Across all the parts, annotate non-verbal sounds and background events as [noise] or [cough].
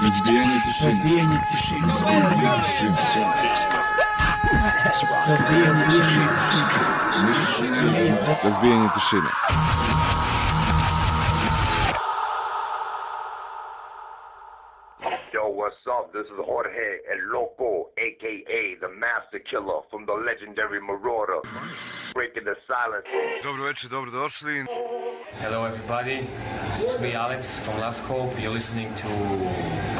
Разбиение тишины. Разбиение тишины. Разбиение тишины. Разбиение тишины. Разбиение тишины. Yo, up? This is Jorge El Loco, aka the Master Killer from the legendary Marauder. Breaking the silence. Dobro večer, dobro došli. Hello, everybody. This is me, Alex from Last Hope. You're listening to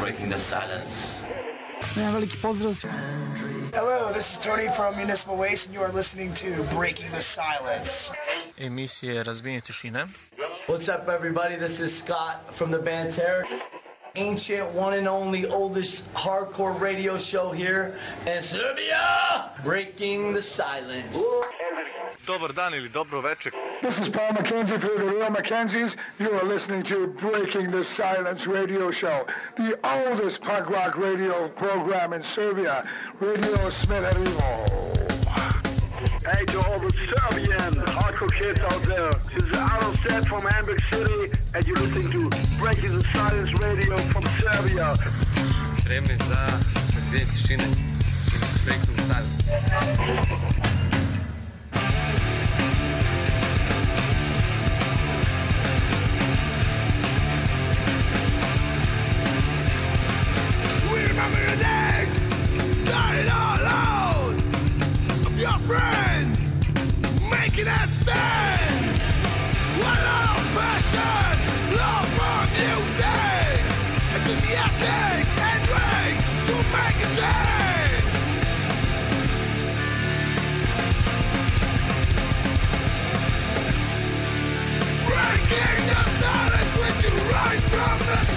Breaking the Silence. Jedan veliki pozdrav. Hello, this is Tony from Municipal Waste, and you are listening to Breaking the Silence. emisije Razbijenje tišine. What's up, everybody? This is Scott from the band Terror. Ancient, one and only, oldest hardcore radio show here in Serbia. Breaking the Silence. Dobar dan ili dobro večer. This is Paul McKenzie for the Real Mackenzies. You are listening to Breaking the Silence radio show, the oldest punk rock radio program in Serbia, Radio Smedarimo. Hey to all the Serbian hardcore kids out there. This is Aaron Set from Hamburg City, and you're listening to Breaking the Silence Radio from Serbia. Spremni za Razbijenje tišine. Breaking the silence. We remember the days started all out of your friends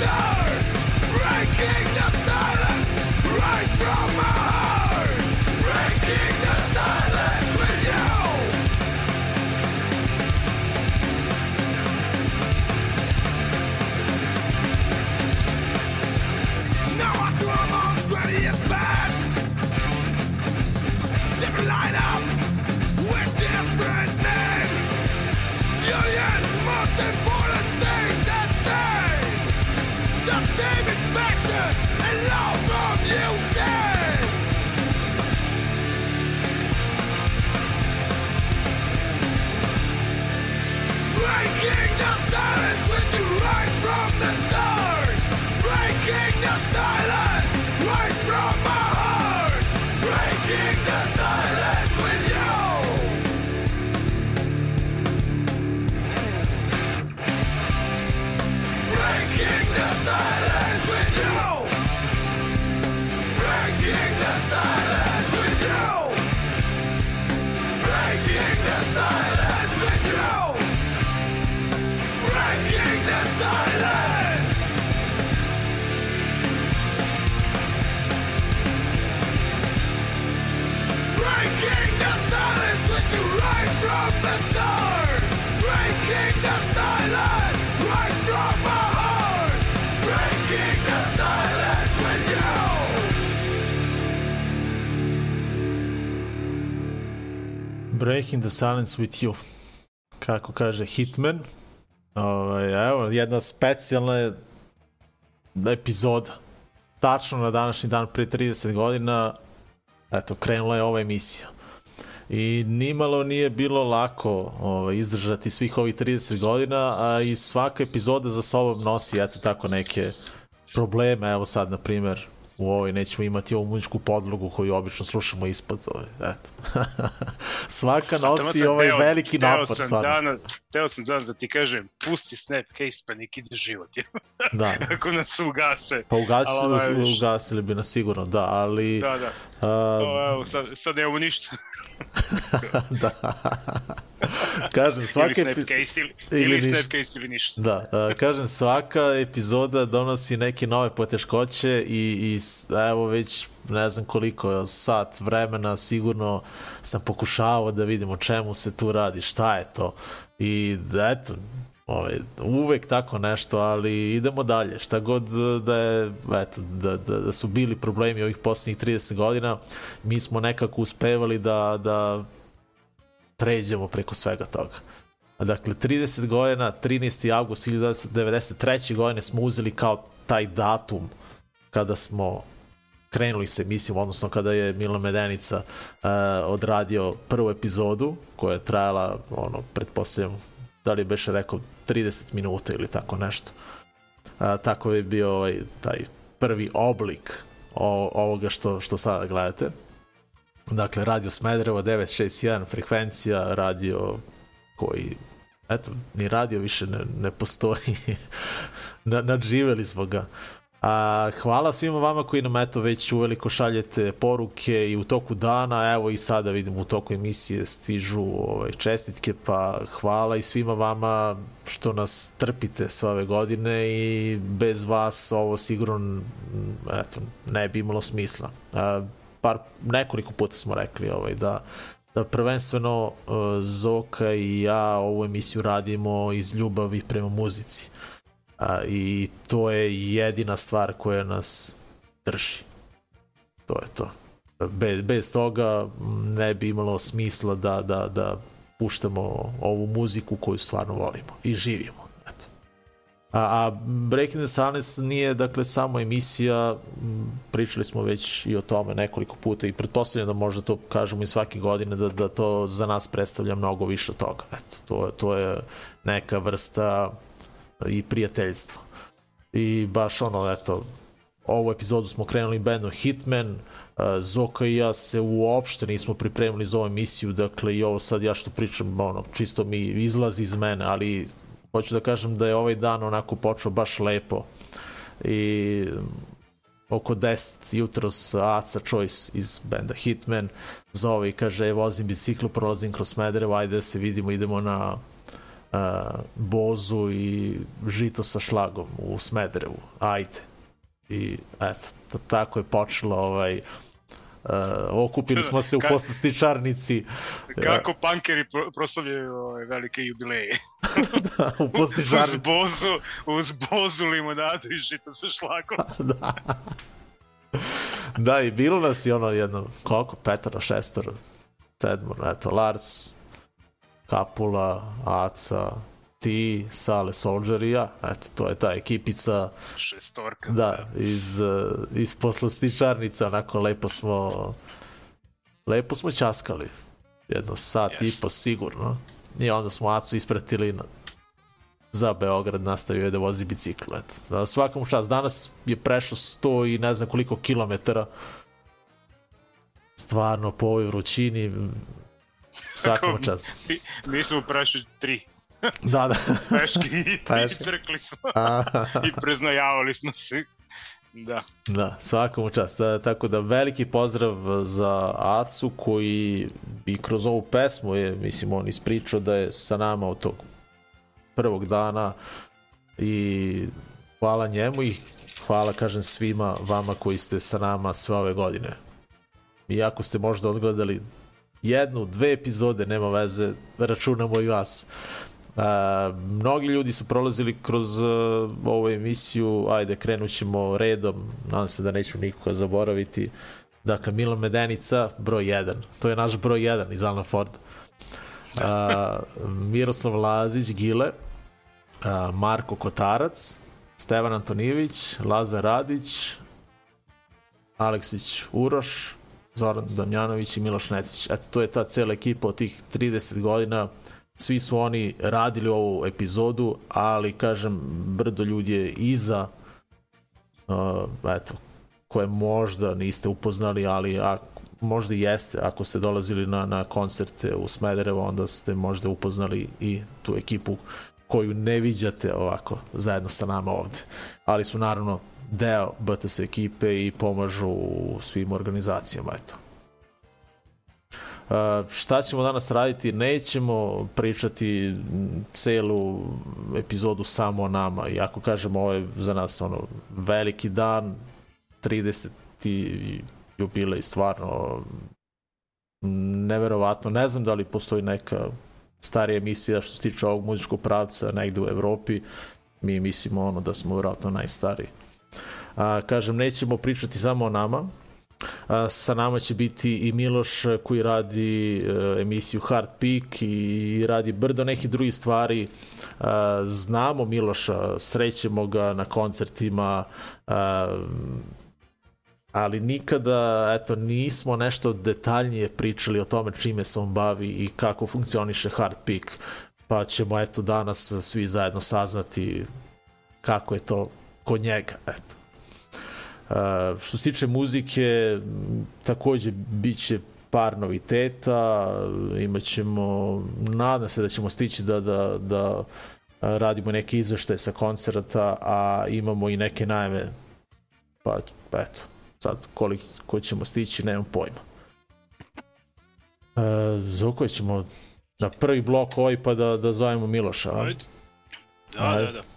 Breaking the silence right from my the start. Breaking the silence Breaking the Silence with You. Kako kaže Hitman. Ovaj, evo, jedna specijalna epizoda. Tačno na današnji dan pre 30 godina eto, krenula je ova emisija. I nimalo nije bilo lako ovaj, izdržati svih ovih 30 godina, a i svaka epizoda za sobom nosi eto tako neke probleme. Evo sad, na primer, u ovoj nećemo imati ovu muzičku podlogu koju obično slušamo ispod. Ovaj, eto. [laughs] Svaka nosi sam ovaj teo- veliki teo napad. sam stvarno. danas, teo sam danas da ti kažem, pusti Snapcase pa nek ide život. Da. [laughs] Ako nas ugase. Pa ugasili, Ali, ovaj, ugasili bi nas sigurno, da, ali... Da, da. O, evo, sad, sad nemamo ništa. [laughs] da. Kažem, svaka... ili Snapcase ili, ili ili. Snapcase ili ništa. Da, a, kažem, svaka epizoda donosi neke nove poteškoće i, i evo već ne znam koliko, sat vremena sigurno sam pokušavao da vidim o čemu se tu radi, šta je to. I eto, ovaj, uvek tako nešto, ali idemo dalje. Šta god da je, eto, da, da, da su bili problemi ovih poslednjih 30 godina, mi smo nekako uspevali da, da pređemo preko svega toga. Dakle, 30 godina, 13. avgust 1993. godine smo uzeli kao taj datum kada smo krenuli sa emisijom, odnosno kada je Milo Medenica uh, odradio prvu epizodu koja je trajala, ono, pretpostavljam, da li beše rekao 30 minuta ili tako nešto. Uh, tako je bio ovaj, taj prvi oblik o, ovoga što, što sada gledate. Dakle, radio Smederevo 961, frekvencija, radio koji, eto, ni radio više ne, ne postoji. [laughs] Nadživeli smo ga. A, hvala svima vama koji nam eto već uveliko šaljete poruke i u toku dana, evo i sada vidim u toku emisije stižu ovaj, čestitke, pa hvala i svima vama što nas trpite sve ove godine i bez vas ovo sigurno eto, ne bi imalo smisla. A, par, nekoliko puta smo rekli ovaj, da da prvenstveno uh, Zoka i ja ovu emisiju radimo iz ljubavi prema muzici. A, I to je jedina stvar koja nas drži. To je to. Be, bez toga ne bi imalo smisla da, da, da puštamo ovu muziku koju stvarno volimo i živimo. Eto. A, a Breaking the Silence nije dakle samo emisija, pričali smo već i o tome nekoliko puta i pretpostavljam da možda to kažemo i svake godine da, da to za nas predstavlja mnogo više od toga. Eto, to, to je neka vrsta i prijateljstva. I baš ono, eto, ovu epizodu smo krenuli bandom Hitman, Zoka i ja se uopšte nismo pripremili za ovu emisiju, dakle i ovo sad ja što pričam, ono, čisto mi izlazi iz mene, ali hoću da kažem da je ovaj dan onako počeo baš lepo i oko 10 jutros Aca Choice iz benda Hitman zove i kaže vozim biciklu, prolazim kroz Smederevo, ajde da se vidimo, idemo na bozu i žito sa šlagom u Smederevu. Ajde. I eto, tako je počelo ovaj Uh, okupili smo se u poslastičarnici. Kako pankeri pro, proslavljaju ovaj, velike jubileje. [laughs] da, u poslastičarnici. uz bozu, uz bozu limonadu i žito sa šlagom. [laughs] da. da, i bilo nas i ono jedno, koliko, petoro, šestoro, sedmoro, eto, Lars, Kapula, Aca, ti, Sale Soldier i ja. Eto, to je ta ekipica. Šestorka. Da, iz, iz poslastičarnica, onako lepo smo lepo smo časkali. Jedno sat yes. i po sigurno. I onda smo Acu ispratili na, za Beograd nastavio je da vozi bicikl. Eto. Za svakom čas. Danas je prešao 100 i ne znam koliko kilometara. Stvarno po ovoj vrućini svakom čas. Mi, mi smo prešli tri. da, da. [laughs] Peški [laughs] i, Peški. i crkli smo. [laughs] I preznajavali smo se. Da. Da, svakom čast. Da, tako da veliki pozdrav za Acu koji bi kroz ovu pesmu je, mislim, on ispričao da je sa nama od tog prvog dana i hvala njemu i hvala, kažem, svima vama koji ste sa nama sve ove godine. Iako ste možda odgledali jednu, dve epizode, nema veze, računamo i vas. Uh, mnogi ljudi su prolazili kroz uh, ovu emisiju, ajde krenut ćemo redom, nadam se da neću nikoga zaboraviti. Dakle, Milan Medenica, broj 1. To je naš broj 1 iz Alna Ford. Uh, Miroslav Lazić, Gile, uh, Marko Kotarac, Stevan Antonijević, Lazar Radić, Aleksić Uroš, Zoran Damjanović i Miloš Necić. Eto, to je ta cela ekipa od tih 30 godina svi su oni radili ovu epizodu, ali kažem, brdo ljudi je iza uh, eto, koje možda niste upoznali, ali a, možda i jeste, ako ste dolazili na, na koncerte u Smederevo, onda ste možda upoznali i tu ekipu koju ne viđate ovako zajedno sa nama ovde. Ali su naravno deo BTS ekipe i pomažu u svim organizacijama, eto. Uh, šta ćemo danas raditi? Nećemo pričati celu epizodu samo o nama. I ako kažemo, ovo je za nas ono veliki dan, 30. jubilej, stvarno neverovatno. Ne znam da li postoji neka starija emisija što se tiče ovog muzičkog pravca negde u Evropi. Mi mislimo ono da smo vjerojatno najstariji. A, kažem, nećemo pričati samo o nama, A, sa nama će biti i Miloš koji radi e, emisiju Hard Peak i radi brdo nekih drugih stvari. znamo Miloša, srećemo ga na koncertima, ali nikada eto nismo nešto detaljnije pričali o tome čime se on bavi i kako funkcioniše Hard Peak pa ćemo eto danas svi zajedno saznati kako je to kod njega eto što se tiče muzike, takođe bit će par noviteta, imaćemo, nadam se da ćemo stići da, da, da radimo neke izveštaje sa koncerta, a imamo i neke najme, pa, pa eto, sad koliko ćemo stići, nemam pojma. Uh, za koje ćemo na prvi blok ovaj pa da, da zovemo Miloša. Ajde. Da, Ajde. da, da da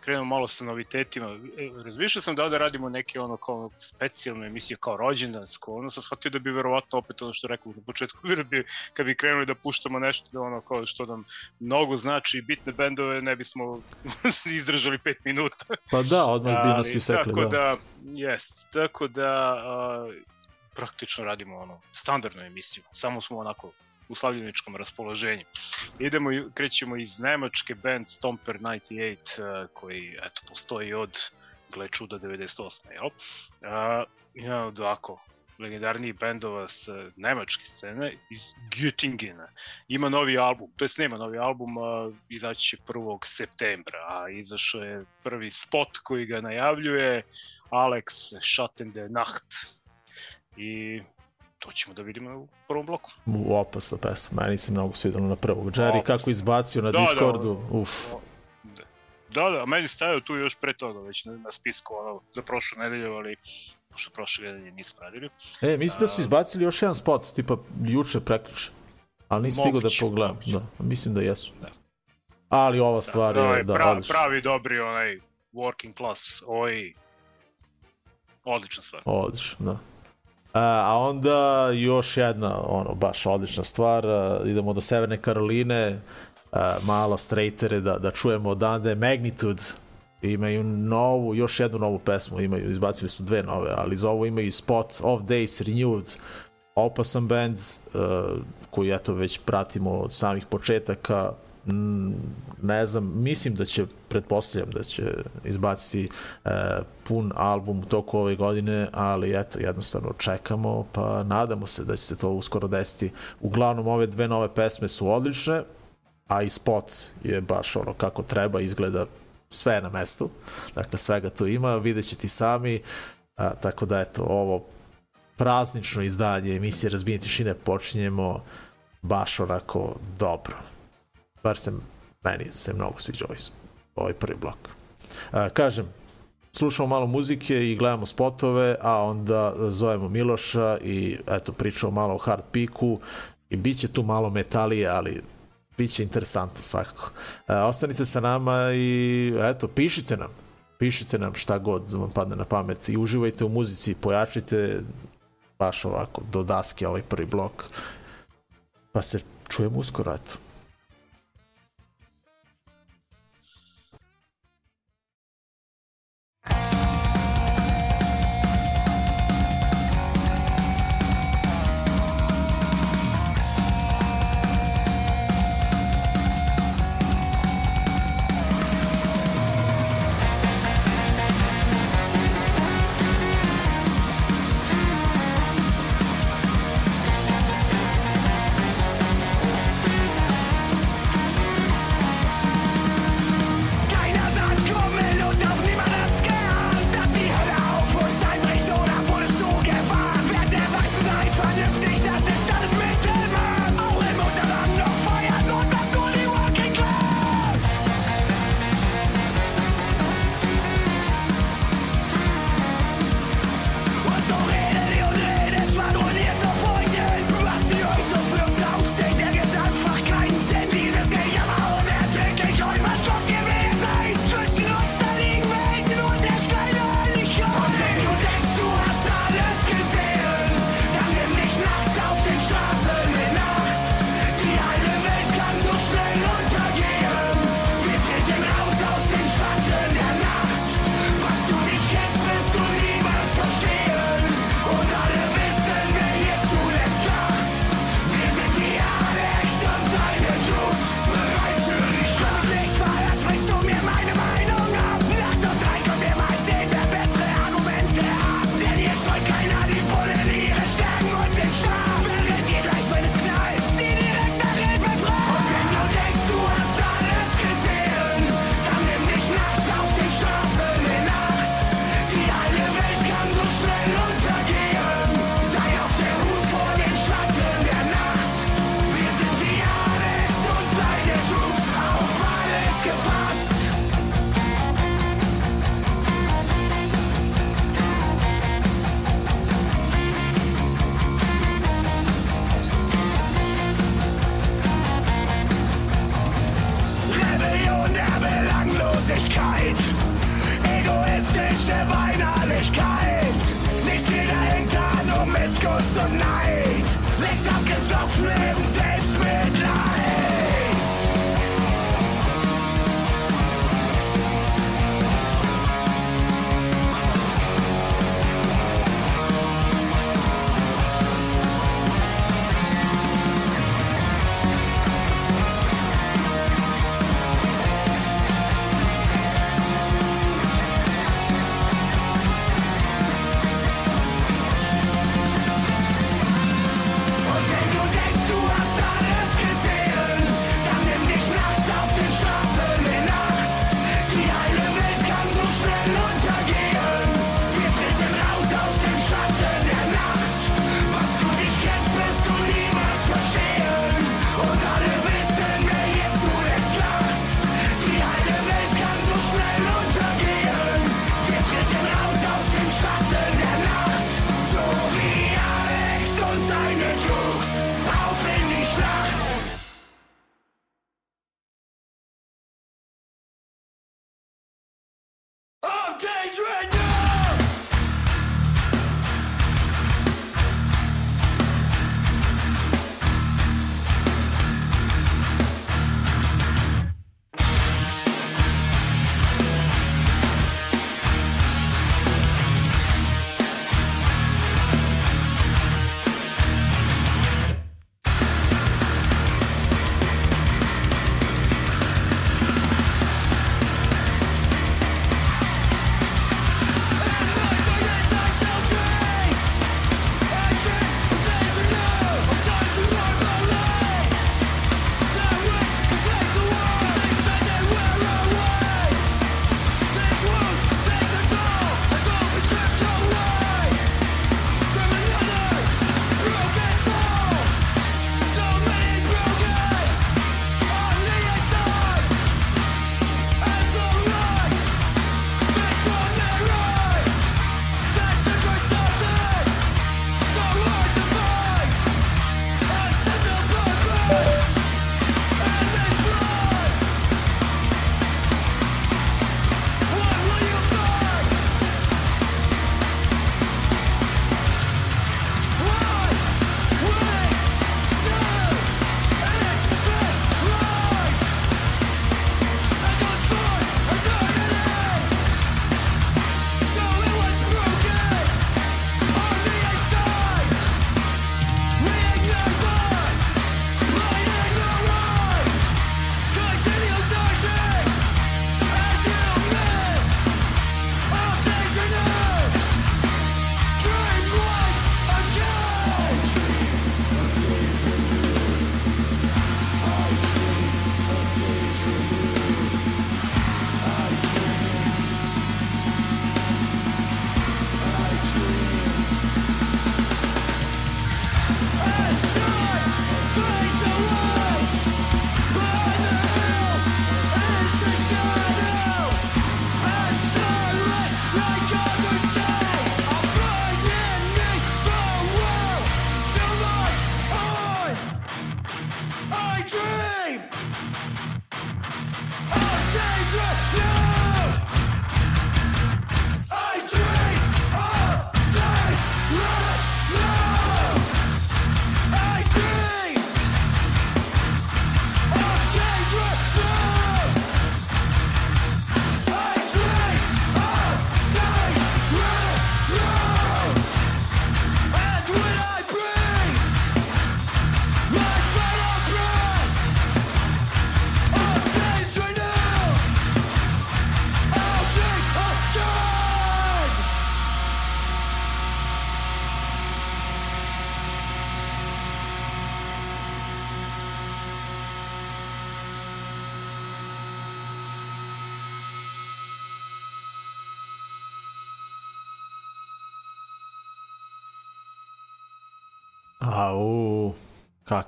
krenemo malo sa novitetima. E, razmišljao sam da da radimo neke ono kao specijalne emisije kao rođendansko, ono sam shvatio da bi verovatno opet ono što rekao na početku, [laughs] da bi, kad bi krenuli da puštamo nešto da ono kao što nam mnogo znači bitne bendove, ne bismo [laughs] izdržali 5 minuta. Pa da, odmah bi nas isekli, tako da. da jest, tako da a, praktično radimo ono standardnu emisiju, samo smo onako u slavljeničkom raspoloženju. Idemo, krećemo iz Nemačke band Stomper 98, uh, koji eto, postoji od, gle čuda, 98. Jel? Uh, jedan od ovako legendarnijih bendova s nemačke scene iz Göttingena. Ima novi album, to jest nema novi album, uh, izaći će 1. septembra, a izašao je prvi spot koji ga najavljuje Alex Schatten der Nacht. I to ćemo da vidimo u prvom bloku. U opasna pesma, meni se mnogo svidalo na prvog. Jerry kako izbacio na da, da Discordu, da, uf. Da, da, meni stavio tu još pre toga već na, na spisku ono, za prošlu nedelju, ali pošto prošle nedelje nismo radili. E, mislim da su izbacili još jedan spot, tipa juče, preključe. Ali nisi stigao da pogledam. Da, mislim da jesu. Da. Ali ova stvar da, je, da, pravi, pravi dobri onaj working class, oj, odlična stvar. Odlično, da. A onda još jedna, ono, baš odlična stvar, idemo do Severne Karoline, malo straightere da, da čujemo odande, Magnitude, imaju novu, još jednu novu pesmu, imaju, izbacili su dve nove, ali za ovo imaju Spot of Days Renewed, opasan band uh, koji eto već pratimo od samih početaka ne znam, mislim da će, pretpostavljam da će izbaciti e, pun album u toku ove godine, ali eto, jednostavno čekamo, pa nadamo se da će se to uskoro desiti. Uglavnom, ove dve nove pesme su odlične, a i spot je baš ono kako treba, izgleda sve na mestu, dakle svega tu ima, vidjet ćete sami, a, tako da eto, ovo praznično izdanje emisije Razbijenje tišine počinjemo baš onako dobro bar se meni se mnogo sviđa ovaj, ovaj prvi blok. A, kažem, slušamo malo muzike i gledamo spotove, a onda zovemo Miloša i eto pričamo malo o hard piku i bit će tu malo metalije, ali bit će interesantno svakako. A, ostanite sa nama i eto, pišite nam. Pišite nam šta god vam padne na pamet i uživajte u muzici, pojačite baš ovako do daske ovaj prvi blok. Pa se čujemo uskoro, eto.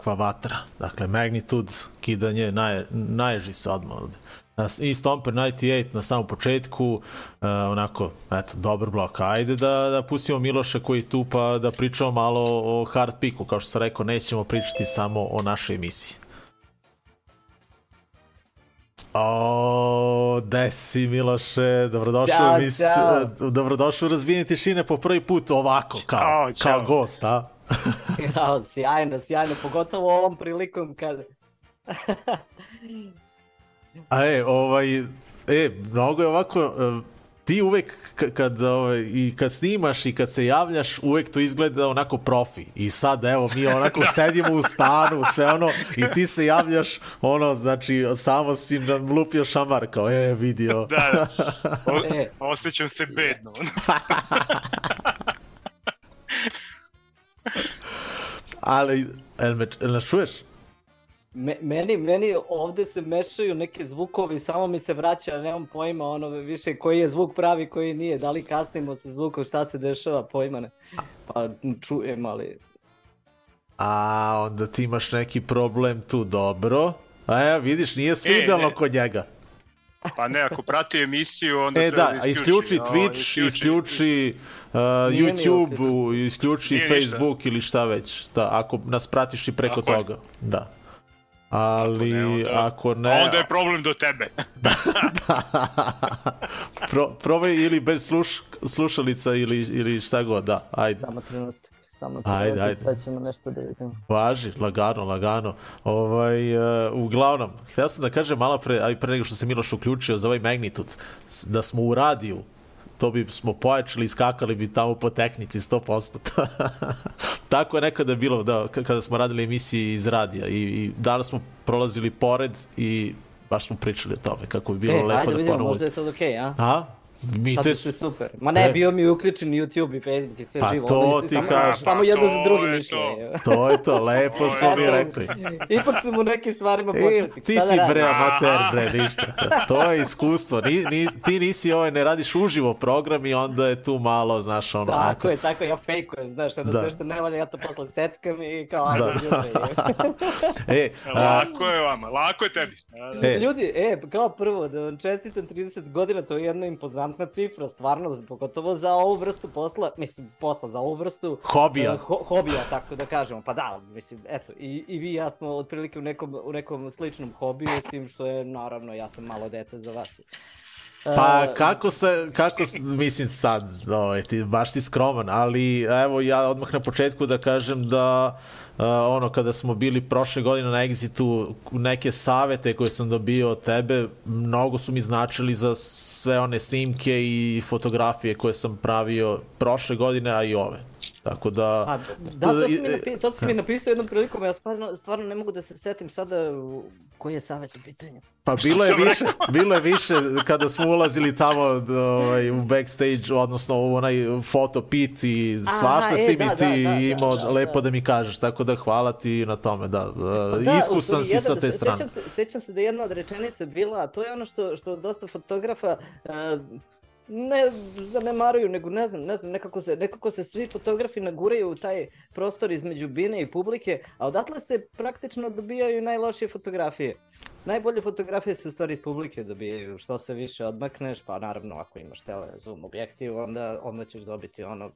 Kakva vatra. Dakle, Magnitude, kidanje, naj, najži se odmah ovde. I Stomper 98 na samom početku, uh, onako, eto, dobar blok. Ajde da, da pustimo Miloša koji tu pa da pričamo malo o hard piku. Kao što sam rekao, nećemo pričati samo o našoj emisiji. O, desi Miloše, dobrodošao Ćao, u emisiju, dobrodošao u razvijenje tišine po prvi put ovako, kao, ćao. kao gost, a? [laughs] Jao, sjajno, sjajno, pogotovo ovom prilikom kad... A e, ovaj, e, mnogo je ovako, e, ti uvek kad, ovaj, i kad snimaš i kad se javljaš, uvek to izgleda onako profi. I sad, evo, mi onako [laughs] sedimo u stanu, sve ono, i ti se javljaš, ono, znači, samo si nam lupio šamar, kao, e, vidio. Da, da. [laughs] O, E. osjećam se bedno. Ali, el, me, el nas čuješ? Me, meni, meni ovde se mešaju neke zvukovi, samo mi se vraća, nemam pojma ono više koji je zvuk pravi, koji nije, da li kasnimo sa zvukom, šta se dešava, pojma ne. Pa čujem, ali... A, onda ti imaš neki problem tu, dobro. A ja, vidiš, nije sve E, idealno ne. kod njega. Pa ne, ako prati emisiju, onda E treba da, a isključi Ovo, Twitch, isključi uh, Nije mi YouTube, isključi Nije ništa. Facebook ili šta već. Da, ako nas pratiš i preko Tako je. toga. Da. Ali ne, onda- ako ne, onda je problem do tebe. [laughs] pro, probaj ili bez sluš, slušalica ili, ili šta god, da, ajde. Samo trenutak, samo Ajde, trenutak, ajde. sad ćemo nešto da vidimo. Važi, lagano, lagano. Ovaj, uh, uglavnom, htio sam da kažem malo pre, aj pre nego što se Miloš uključio za ovaj Magnitude, s- da smo u radiju, to bi smo pojačali i skakali bi tamo po tehnici 100%. [laughs] Tako je nekada bilo da, kada smo radili emisije iz radija i, i danas smo prolazili pored i baš smo pričali o tome, kako bi bilo e, lepo ajde da vidimo, možda je sad okej, a? A? Mi Sad te... sve super. Ma ne, E. bio mi uključen YouTube i Facebook i sve Pa živo. to Ovdje ti samo, kažem. Samo Pa jedno to za drugim je išlo. to. To je to, lepo To smo mi to. rekli. [laughs] Ipak sam u nekim stvarima E, početnik. ti si da radim? bre amater, bre, ništa. To je iskustvo. Ni, ni, ti nisi ovaj, ne radiš uživo program i onda je tu malo, znaš, ono, Tako eto. je, tako ja fejkujem, znaš, onda Da. sve što ne valja, ja to posle seckam i kao, ajde, Da. jutro. [laughs] E, a, Lako je vama, lako je tebi. Da, da. E. Ljudi, e, kao prvo, da vam čestitam 30 godina, to je jedna impozantna cifra, stvarno, pogotovo za ovu vrstu posla, mislim, posla za ovu vrstu... Hobija. e, ho, hobija, tako da kažemo, pa da, mislim, eto, i, i vi i ja smo otprilike u nekom, u nekom sličnom hobiju, s tim što je, naravno, ja sam malo dete za vas. Pa E, kako se, kako, s- mislim sad, ovaj, ti, baš si skroman, ali evo ja odmah na početku da kažem da uh, ono kada smo bili prošle godine na Exitu, neke savete koje sam dobio od tebe, mnogo su mi značili za sve one snimke i fotografije koje sam pravio prošle godine, a i ove. Tako da... A, da, to si, mi e, napi, to si mi [laughs] napisao jednom prilikom, ja stvarno, stvarno ne mogu da se setim sada koji je savjet u pitanju. Pa bilo je više, bilo je više kada smo ulazili tamo ovaj, u backstage, odnosno u onaj foto pit i svašta e, si da, mi da, ti da, da, imao da, lepo da. da mi kažeš, tako da hvala ti na tome, da, Pa da da, iskusan si sa jedan- te strane. Sećam se, sećam se da je jedna od rečenica bila, a to je ono što, što dosta fotografa uh, ne zanemaruju, nego ne znam, ne znam, nekako se, nekako se svi fotografi naguraju u taj prostor između bine i publike, a odatle se praktično dobijaju najlošije fotografije. Najbolje fotografije se u stvari iz publike dobijaju, što se više odmakneš, pa naravno ako imaš tele zoom objektiv, onda, onda ćeš dobiti ono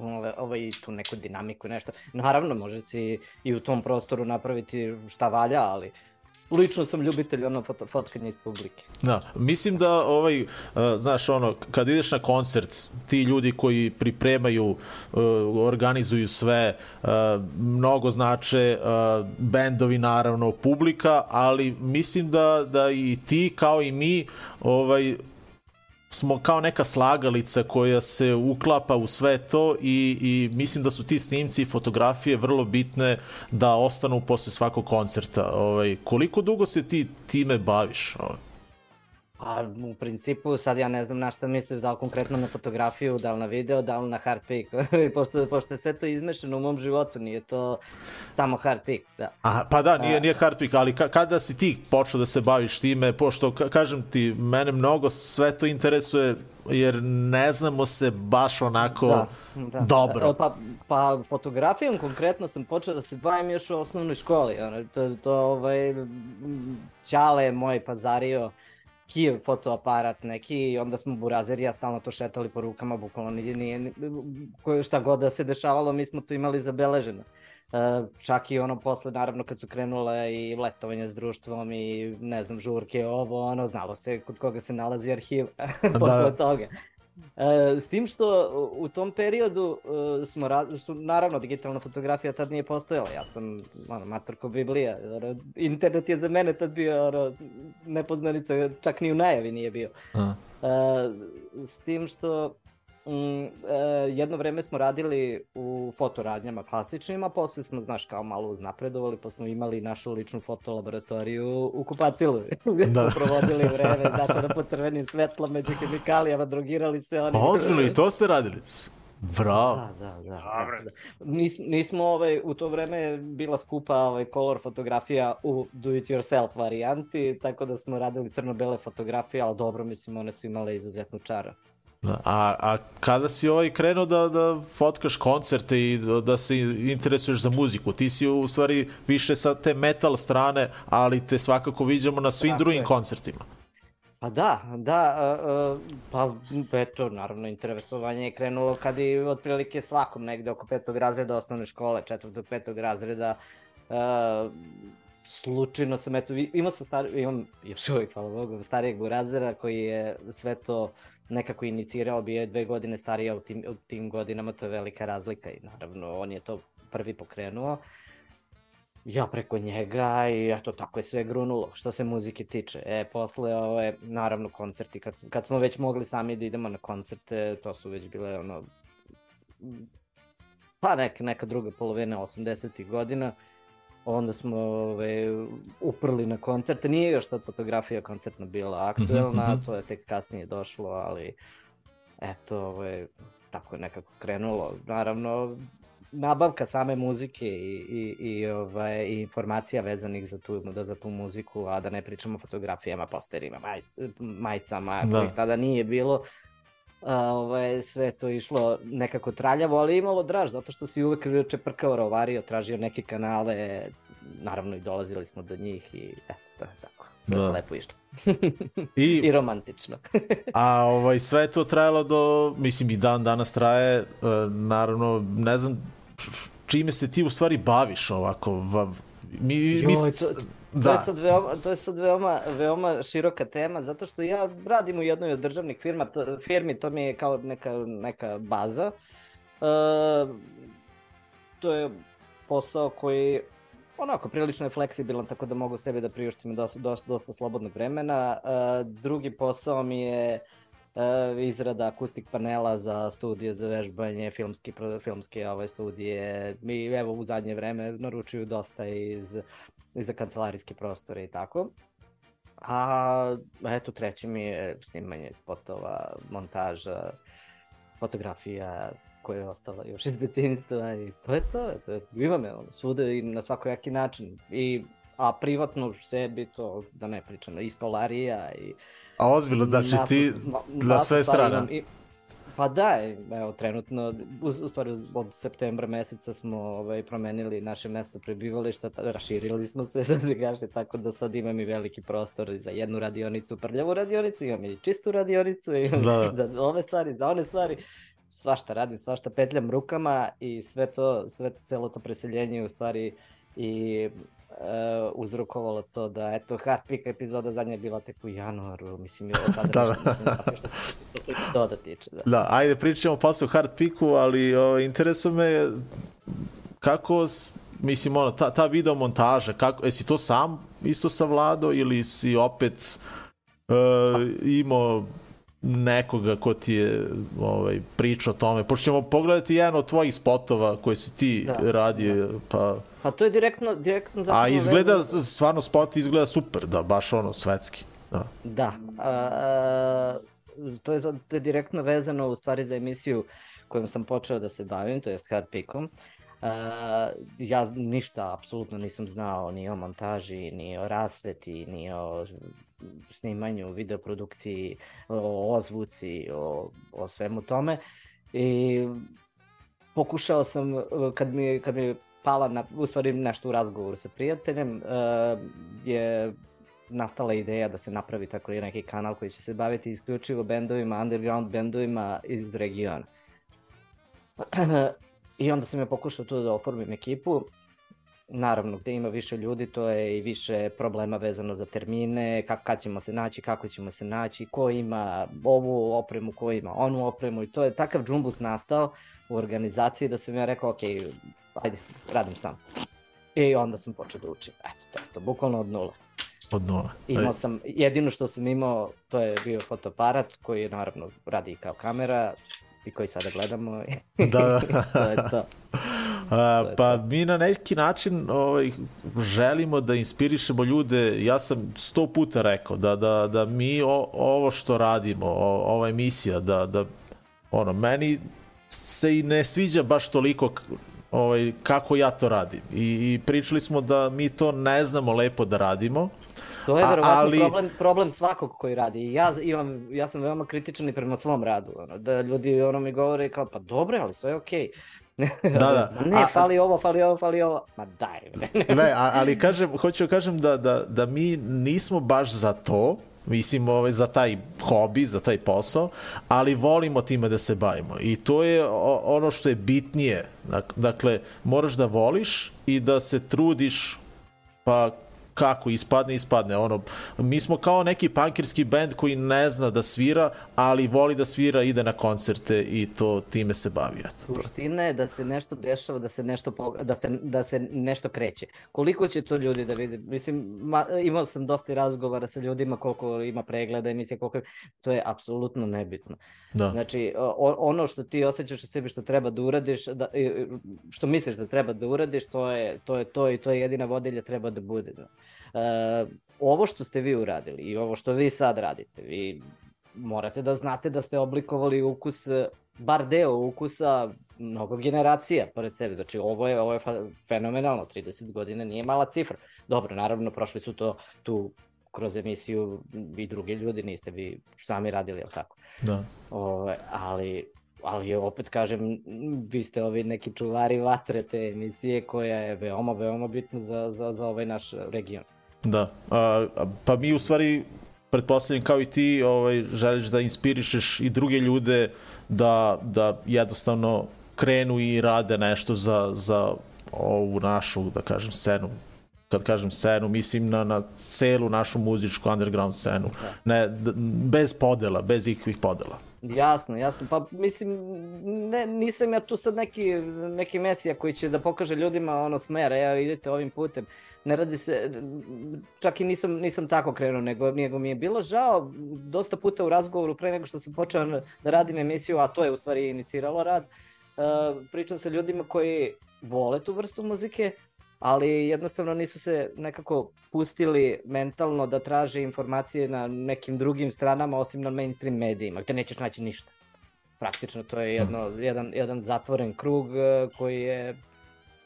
ove, ovaj, tu neku dinamiku, nešto. Naravno, može si i u tom prostoru napraviti šta valja, ali lično sam ljubitelj ono foto, fotkanja iz publike. Da, mislim da ovaj, uh, znaš ono, kad ideš na koncert, ti ljudi koji pripremaju, uh, organizuju sve, uh, mnogo znače, uh, bendovi naravno, publika, ali mislim da, da i ti kao i mi ovaj, smo kao neka slagalica koja se uklapa u sve to i, i mislim da su ti snimci i fotografije vrlo bitne da ostanu posle svakog koncerta. Ovaj, koliko dugo se ti time baviš? Ovaj? A u principu sad ja ne znam na šta misliš, da li konkretno na fotografiju, da li na video, da li na hard pick. [laughs] pošto, pošto je sve to izmešano u mom životu, nije to samo hard pick, da. Aha, pa da, nije, nije hard pick, ali ka, kada si ti počeo da se baviš time, pošto, ka, kažem ti, mene mnogo sve to interesuje, jer ne znamo se baš onako da, da, dobro. Da, pa, pa fotografijom konkretno sam počeo da se bavim još u osnovnoj školi. Ono, to, to ovaj, Ćale moj pazario Kijev fotoaparat neki i onda smo Burazer i ja stalno to šetali po rukama, bukvalno nije, nije, koje šta god da se dešavalo, mi smo to imali zabeleženo. Uh, čak i ono posle, naravno, kad su krenule i letovanje s društvom i, ne znam, žurke, ovo, ono, znalo se kod koga se nalazi arhiv [laughs] posle da. toga. E, s tim što u tom periodu e, smo, su, naravno, digitalna fotografija tad nije postojala, ja sam ono, matorko Biblija, ono, internet je za mene tad bio ono, nepoznanica, čak ni u najavi nije bio. E, s tim što Mm, e, jedno vreme smo radili u fotoradnjama klasičnim, a posle smo, znaš, kao malo uznapredovali, pa smo imali našu ličnu fotolaboratoriju u Kupatilu, [laughs] gde da. smo provodili [laughs] vreme, znaš, ono po crvenim svetlom, među hemikalijama, drogirali se oni. Pa ozbiljno, i to ste radili? Bravo. Da, da, da. da, da. Nis, nismo ovaj, u to vreme bila skupa ovaj, color fotografija u do it yourself varijanti, tako da smo radili crno-bele fotografije, ali dobro, mislim, one su imale izuzetnu čara. A, a kada si ovaj krenuo da, da fotkaš koncerte i da se interesuješ za muziku? Ti si u stvari više sa te metal strane, ali te svakako viđamo na svim Tako drugim je. koncertima. Pa da, da, uh, pa eto, naravno, interesovanje je krenulo kad je otprilike svakom negde oko petog razreda osnovne škole, četvrtog, petog razreda, uh, slučajno sam, eto, imao sam stari, imam još uvijek, hvala Bogu, starijeg burazera koji je sve to nekako inicirao, bio je dve godine starija u tim, u tim godinama, to je velika razlika i naravno on je to prvi pokrenuo. Ja preko njega i eto tako je sve grunulo što se muzike tiče. E, posle ove, naravno koncerti, kad, kad smo već mogli sami da idemo na koncerte, to su već bile ono, pa neka, neka druga polovina 80. godina, onda smo ove, uprli na koncerte. Nije još tad fotografija koncertna bila aktuelna, mm -hmm. to je tek kasnije došlo, ali eto, ove, tako je nekako krenulo. Naravno, nabavka same muzike i, i, i, ovaj, i informacija vezanih za tu, da, za tu muziku, a da ne pričamo o fotografijama, posterima, maj, majcama, da. kojih tada nije bilo, a, ovaj, sve to išlo nekako traljavo, ali imalo draž, zato što si uvek čeprkao rovario, tražio neke kanale, naravno i dolazili smo do njih i eto, to je tako. Sve da. lepo išlo. I, [laughs] I romantično. [laughs] a ovaj, sve je to trajalo do, mislim i dan danas traje, uh, naravno, ne znam čime se ti u stvari baviš ovako, va, mi, Joj, mi, to, Da. To je sad veoma, to je sad veoma, veoma široka tema, zato što ja radim u jednoj od državnih firma, to, firmi, to mi je kao neka, neka baza. E, to je posao koji onako prilično je fleksibilan, tako da mogu sebi da priuštim dosta, dosta, dosta slobodnog vremena. E, drugi posao mi je uh, izrada akustik panela za studije za vežbanje, filmski, filmske ove studije. Mi evo u zadnje vreme naručuju dosta iz, iz za kancelarijske prostore i tako. A eto treći mi je snimanje spotova, montaža, fotografija koja je ostala još iz detinjstva i to je to, to je, ima me ono, svude i na svakojaki način. I, a privatno sebi to, da ne pričam, i stolarija i A ozbiljno, znači ti na sve strane. I, pa da, evo, trenutno, u, u stvari od septembra meseca smo ovaj, promenili naše mesto prebivališta, raširili smo se, [laughs] što da kaže, tako da sad imam i veliki prostor za jednu radionicu, prljavu radionicu, imam i čistu radionicu, [laughs] imam da. za ove stvari, za one stvari, svašta radim, svašta petljam rukama i sve to, sve celo to preseljenje u stvari i uh, uzrokovalo to da, eto, Pick epizoda zadnja je bila tek u januaru, mislim, je [laughs] tada da, da. Što se, što se epizoda tiče. Da. da, ajde pričamo posle o Picku, ali o, interesuje me kako, mislim, ono, ta, ta video montaža, kako, jesi to sam isto savladao ili si opet uh, imao nekoga ko ti je ovaj, pričao o tome. Pošto ćemo pogledati jedan od tvojih spotova koji si ti da, radio, da. pa... Pa to je direktno, direktno zapravo... A izgleda, vezano... stvarno spot izgleda super, da, baš ono, svetski. Da. Da. A, a, to, je, to je direktno vezano u stvari za emisiju kojom sam počeo da se bavim, to jest Hard Pickom. A, ja ništa apsolutno nisam znao ni o montaži, ni o rasveti, ni o snimanju, videoprodukciji, o ozvuci, o, o svemu tome. I pokušao sam, uh, kad mi, kad mi je pala, na, u stvari nešto u razgovoru sa prijateljem, uh, je nastala ideja da se napravi tako neki kanal koji će se baviti isključivo bendovima, underground bendovima iz regiona. [clears throat] I onda sam ja pokušao tu da oformim ekipu. Naravno, gde ima više ljudi, to je i više problema vezano za termine, kak, kad ćemo se naći, kako ćemo se naći, ko ima ovu opremu, ko ima onu opremu i to je takav džumbus nastao u organizaciji da sam ja rekao, ok, ajde, radim sam. I onda sam počeo da učim. Eto, to je to, bukvalno od nula. Od nula. Imao sam, jedino što sam imao, to je bio fotoaparat koji naravno radi kao kamera i koji sada gledamo. Da, da. [laughs] to je to. [laughs] A, pa mi na neki način ovaj, želimo da inspirišemo ljude, ja sam sto puta rekao da, da, da mi o, ovo što radimo, o, ova emisija, da, da ono, meni se i ne sviđa baš toliko ovaj, kako ja to radim. I, I pričali smo da mi to ne znamo lepo da radimo. To je A- ali- problem, problem svakog koji radi. Ja, imam, ja sam veoma kritičan i prema svom radu. Ono, da ljudi ono mi govore kao, pa dobro, ali sve je okej. [laughs] Da, da. [laughs] ne, A- fali ovo, fali ovo, fali ovo. Ma daj. Ne, a- ali kažem, hoću da kažem da, da, da mi nismo baš za to, mislim ovaj, za taj hobi, za taj posao, ali volimo time da se bavimo. I to je ono što je bitnije. Dak- Dakle, moraš da voliš i da se trudiš pa kako ispadne, ispadne. Ono, mi smo kao neki pankirski band koji ne zna da svira, ali voli da svira, ide na koncerte i to time se bavi. Eto, to. Suština je da se nešto dešava, da se nešto, da se, da se nešto kreće. Koliko će to ljudi da vide? Mislim, ma, imao sam dosta razgovara sa ljudima koliko ima pregleda emisije, koliko to je apsolutno nebitno. Da. Znači, o- ono što ti osjećaš u sebi što treba da uradiš, da, što misliš da treba da uradiš, to je to, je to i to je jedina vodilja treba da bude. Da. E, ovo što ste vi uradili i ovo što vi sad radite, vi morate da znate da ste oblikovali ukus, e, bar deo ukusa mnogo generacija pored sebe. Znači ovo je, ovo je fenomenalno, 30 godina nije mala cifra. Dobro, naravno prošli su to tu kroz emisiju i drugi ljudi, niste vi sami radili, jel tako? Da. Ove, ali, ali opet kažem, vi ste ovi neki čuvari vatre te emisije koja je veoma, veoma bitna za, za, za ovaj naš region. Da, a, pa mi u stvari, pretpostavljam kao i ti, ovaj, želiš da inspirišeš i druge ljude da, da jednostavno krenu i rade nešto za, za ovu našu, da kažem, scenu. Kad kažem scenu, mislim na, na celu našu muzičku underground scenu. Ne, d- bez podela, bez ikvih podela. Jasno, jasno. Pa mislim, ne, nisam ja tu sad neki, neki mesija koji će da pokaže ljudima ono smer, evo idete ovim putem. Ne radi se, čak i nisam, nisam tako krenuo, nego, nego mi je bilo žao dosta puta u razgovoru pre nego što sam počeo da radim emisiju, a to je u stvari iniciralo rad. Uh, pričam sa ljudima koji vole tu vrstu muzike, ali jednostavno nisu se nekako pustili mentalno da traže informacije na nekim drugim stranama osim na mainstream medijima, gde nećeš naći ništa. Praktično to je jedno, jedan, jedan zatvoren krug eh, koji je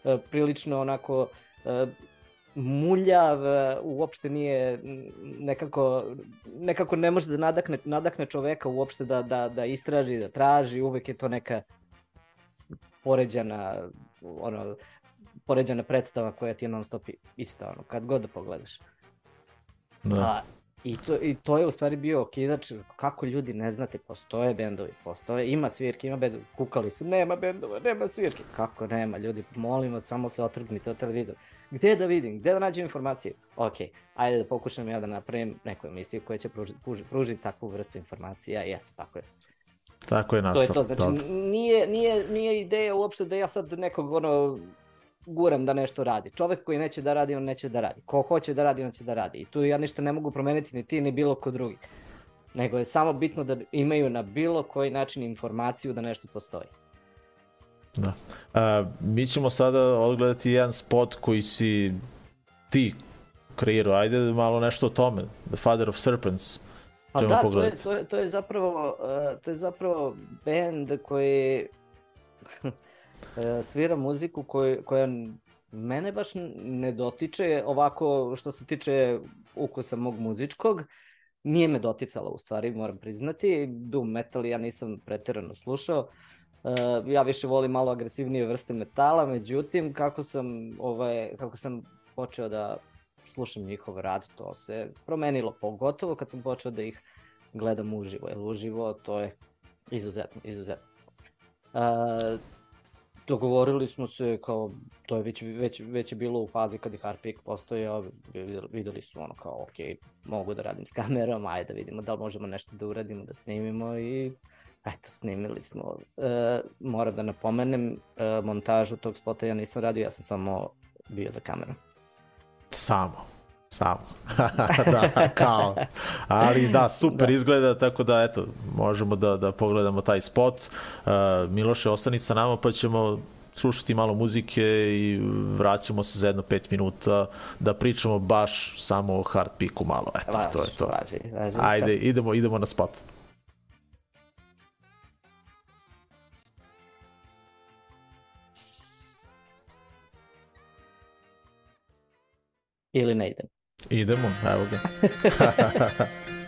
eh, prilično onako eh, muljav, uopšte nije nekako, nekako ne može da nadakne, nadakne čoveka uopšte da, da, da istraži, da traži, uvek je to neka poređana, ono, poređana predstava koja ti je non stop ista, ono, kad god da pogledaš. Da. A, i, to, I to je u stvari bio okidač, kako ljudi ne znate, postoje bendovi, postoje, ima svirke, ima bendovi, kukali su, nema bendova, nema svirke. Kako nema, ljudi, molim vas, samo se otrgnite od televizora. Gde da vidim, gde da nađem informacije? Ok, ajde da pokušam ja da napravim neku emisiju koja će pružiti, pruži, pružiti takvu vrstu informacija i eto, tako je. Tako je To je to, znači nije, nije, nije ideja uopšte da ja sad nekog ono guram da nešto radi. Čovek koji neće da radi, on neće da radi. Ko hoće da radi, on će da radi. I tu ja ništa ne mogu promeniti ni ti ni bilo ko drugi. Nego je samo bitno da imaju na bilo koji način informaciju da nešto postoji. Da. A, mi ćemo sada odgledati jedan spot koji si ti kreirao. Ajde malo nešto o tome. The Father of Serpents. Pa da, to je, pogledati. to, je, to je zapravo, uh, to je zapravo band koji [laughs] svira muziku koju, koja mene baš ne dotiče ovako što se tiče ukusa mog muzičkog. Nije me doticala u stvari, moram priznati. Doom metal ja nisam preterano slušao. Uh, ja više volim malo agresivnije vrste metala, međutim kako sam ovaj kako sam počeo da slušam njihov rad, to se promenilo, pogotovo kad sam počeo da ih gledam uživo, jer uživo to je izuzetno, izuzetno. Uh, dogovorili smo se kao, to je već, već, već je bilo u fazi kad je Harpik postojao, videli, su ono kao, ok, mogu da radim s kamerom, ajde da vidimo da li možemo nešto da uradimo, da snimimo i eto, snimili smo. E, moram da napomenem, e, montažu tog spota ja nisam radio, ja sam samo bio za kamerom. Samo. Samo. [laughs] da, kao. Ali da, super da. izgleda, tako da eto, možemo da, da pogledamo taj spot. Uh, Miloše, ostani sa nama pa ćemo slušati malo muzike i vraćamo se za jedno pet minuta da pričamo baš samo o hard piku malo. Eto, važi, to je to. Važi, važi, Ajde, idemo, idemo na spot. Ili ne idem. Idemo, evo ga. [laughs]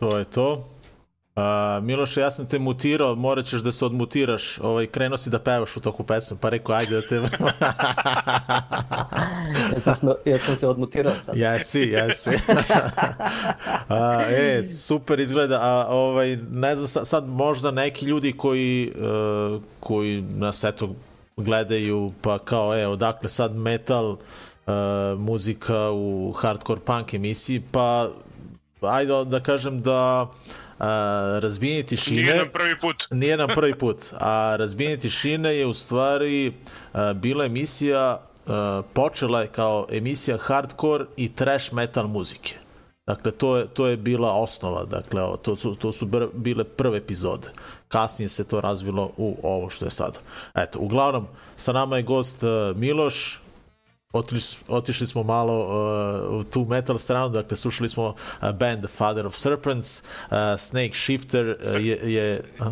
to je to. A, Miloše, ja sam te mutirao, morat ćeš da se odmutiraš, ovaj, krenuo si da pevaš u toku pesme, pa rekao, ajde da te... ja, sam, ja sam se odmutirao sad. Jesi, jesi. [laughs] a, e, super izgleda, a ovaj, ne znam, sad, sad možda neki ljudi koji, uh, koji nas eto gledaju, pa kao, e, odakle sad metal, uh, muzika u hardcore punk emisiji, pa ajde da kažem da uh, razbijenje tišine... Nije nam prvi put. Nije nam prvi put. A razbijenje tišine je u stvari uh, bila emisija, uh, počela je kao emisija hardcore i trash metal muzike. Dakle, to je, to je bila osnova, dakle, to su, to su br, bile prve epizode. Kasnije se to razvilo u ovo što je sada. Eto, uglavnom, sa nama je gost Miloš, otišli, otišli smo malo uh, u tu metal stranu, dakle slušali smo uh, band The Father of Serpents, uh, Snake Shifter uh, je... je uh,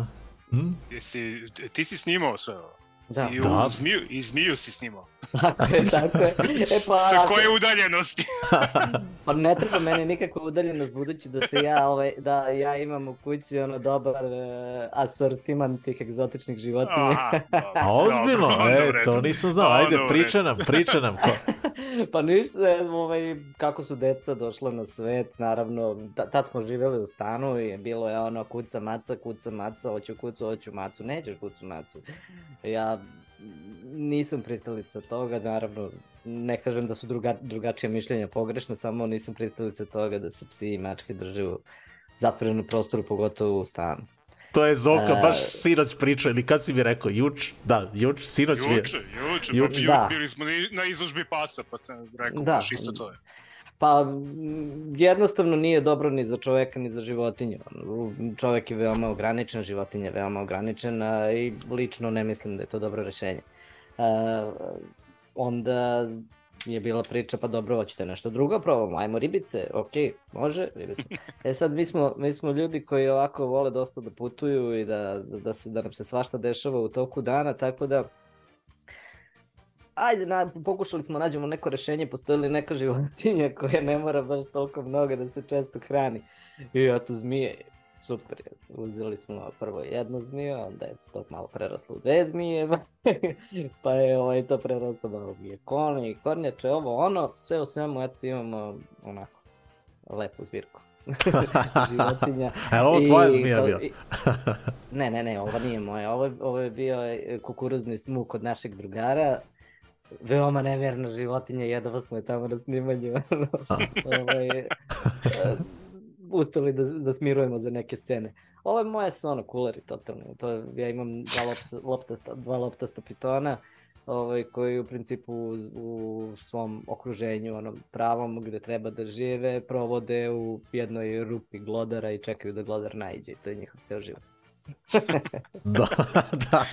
hm? Jesi, ti si snimao sve ovo? Da. Da. U zmiju, I zmiju si snimao. tako je, tako je. E, pa, [laughs] Sa koje udaljenosti? [laughs] pa ne treba meni nikakva udaljenost, budući da se ja, ovaj, da ja imam u kući ono dobar uh, asortiman tih egzotičnih životinja. [laughs] A ozbiljno? E, to nisam znao. Ajde, priča nam, priča nam. Ko... pa ništa, ovaj, kako su deca došla na svet, naravno, tad smo živeli u stanu i bilo je ono kuca maca, kuca maca, hoću kucu, hoću macu, nećeš kucu macu. Ja nisam pristalica toga, naravno ne kažem da su druga, drugačije mišljenja pogrešne, samo nisam pristalica toga da se psi i mačke drže u zatvorenom prostoru, pogotovo u stanu. To je Zoka, uh, baš sinoć pričao, ili kad si mi rekao, juč? Da, juč, sinoć juče, mi je. Juče, juče, juč, pa da. bili smo na izložbi pasa, pa sam rekao, da. baš isto to je. Pa jednostavno nije dobro ni za čoveka ni za životinju. Čovek je veoma ograničen, životinja je veoma ograničena i lično ne mislim da je to dobro rešenje. Uh, onda je bila priča, pa dobro, hoćete nešto drugo, probamo, ajmo ribice, ok, može, ribice. [laughs] E sad, mi smo, mi smo ljudi koji ovako vole dosta da putuju i da, da, se, da nam se svašta dešava u toku dana, tako da ajde, na, pokušali smo nađemo neko rešenje, postoji li neka životinja koja ne mora baš toliko mnogo da se često hrani. I eto, zmije, super. Uzeli smo prvo jednu zmiju, onda je to malo preraslo u dve zmije, [laughs] pa je ovaj, to preraslo da je kone i kornjače, ovo ono, sve u svemu, eto imamo onako lepu zbirku. [laughs] životinja. [laughs] E, ovo tvoja zmija bila? ne, ne, ne, ovo nije moja. Ovo, ovo je bio kukuruzni smuk od našeg drugara veoma nevjerna životinja, jedva smo je tamo na snimanju. [laughs] ovaj, uspeli da, da smirujemo za neke scene. Ovo je moje sono kuleri totalno. To je, ja imam dva lopta, loptasta, dva loptasta pitona ovaj, koji u principu u, u svom okruženju, onom pravom gde treba da žive, provode u jednoj rupi glodara i čekaju da glodar najđe. To je njihov ceo život. [laughs] da, da,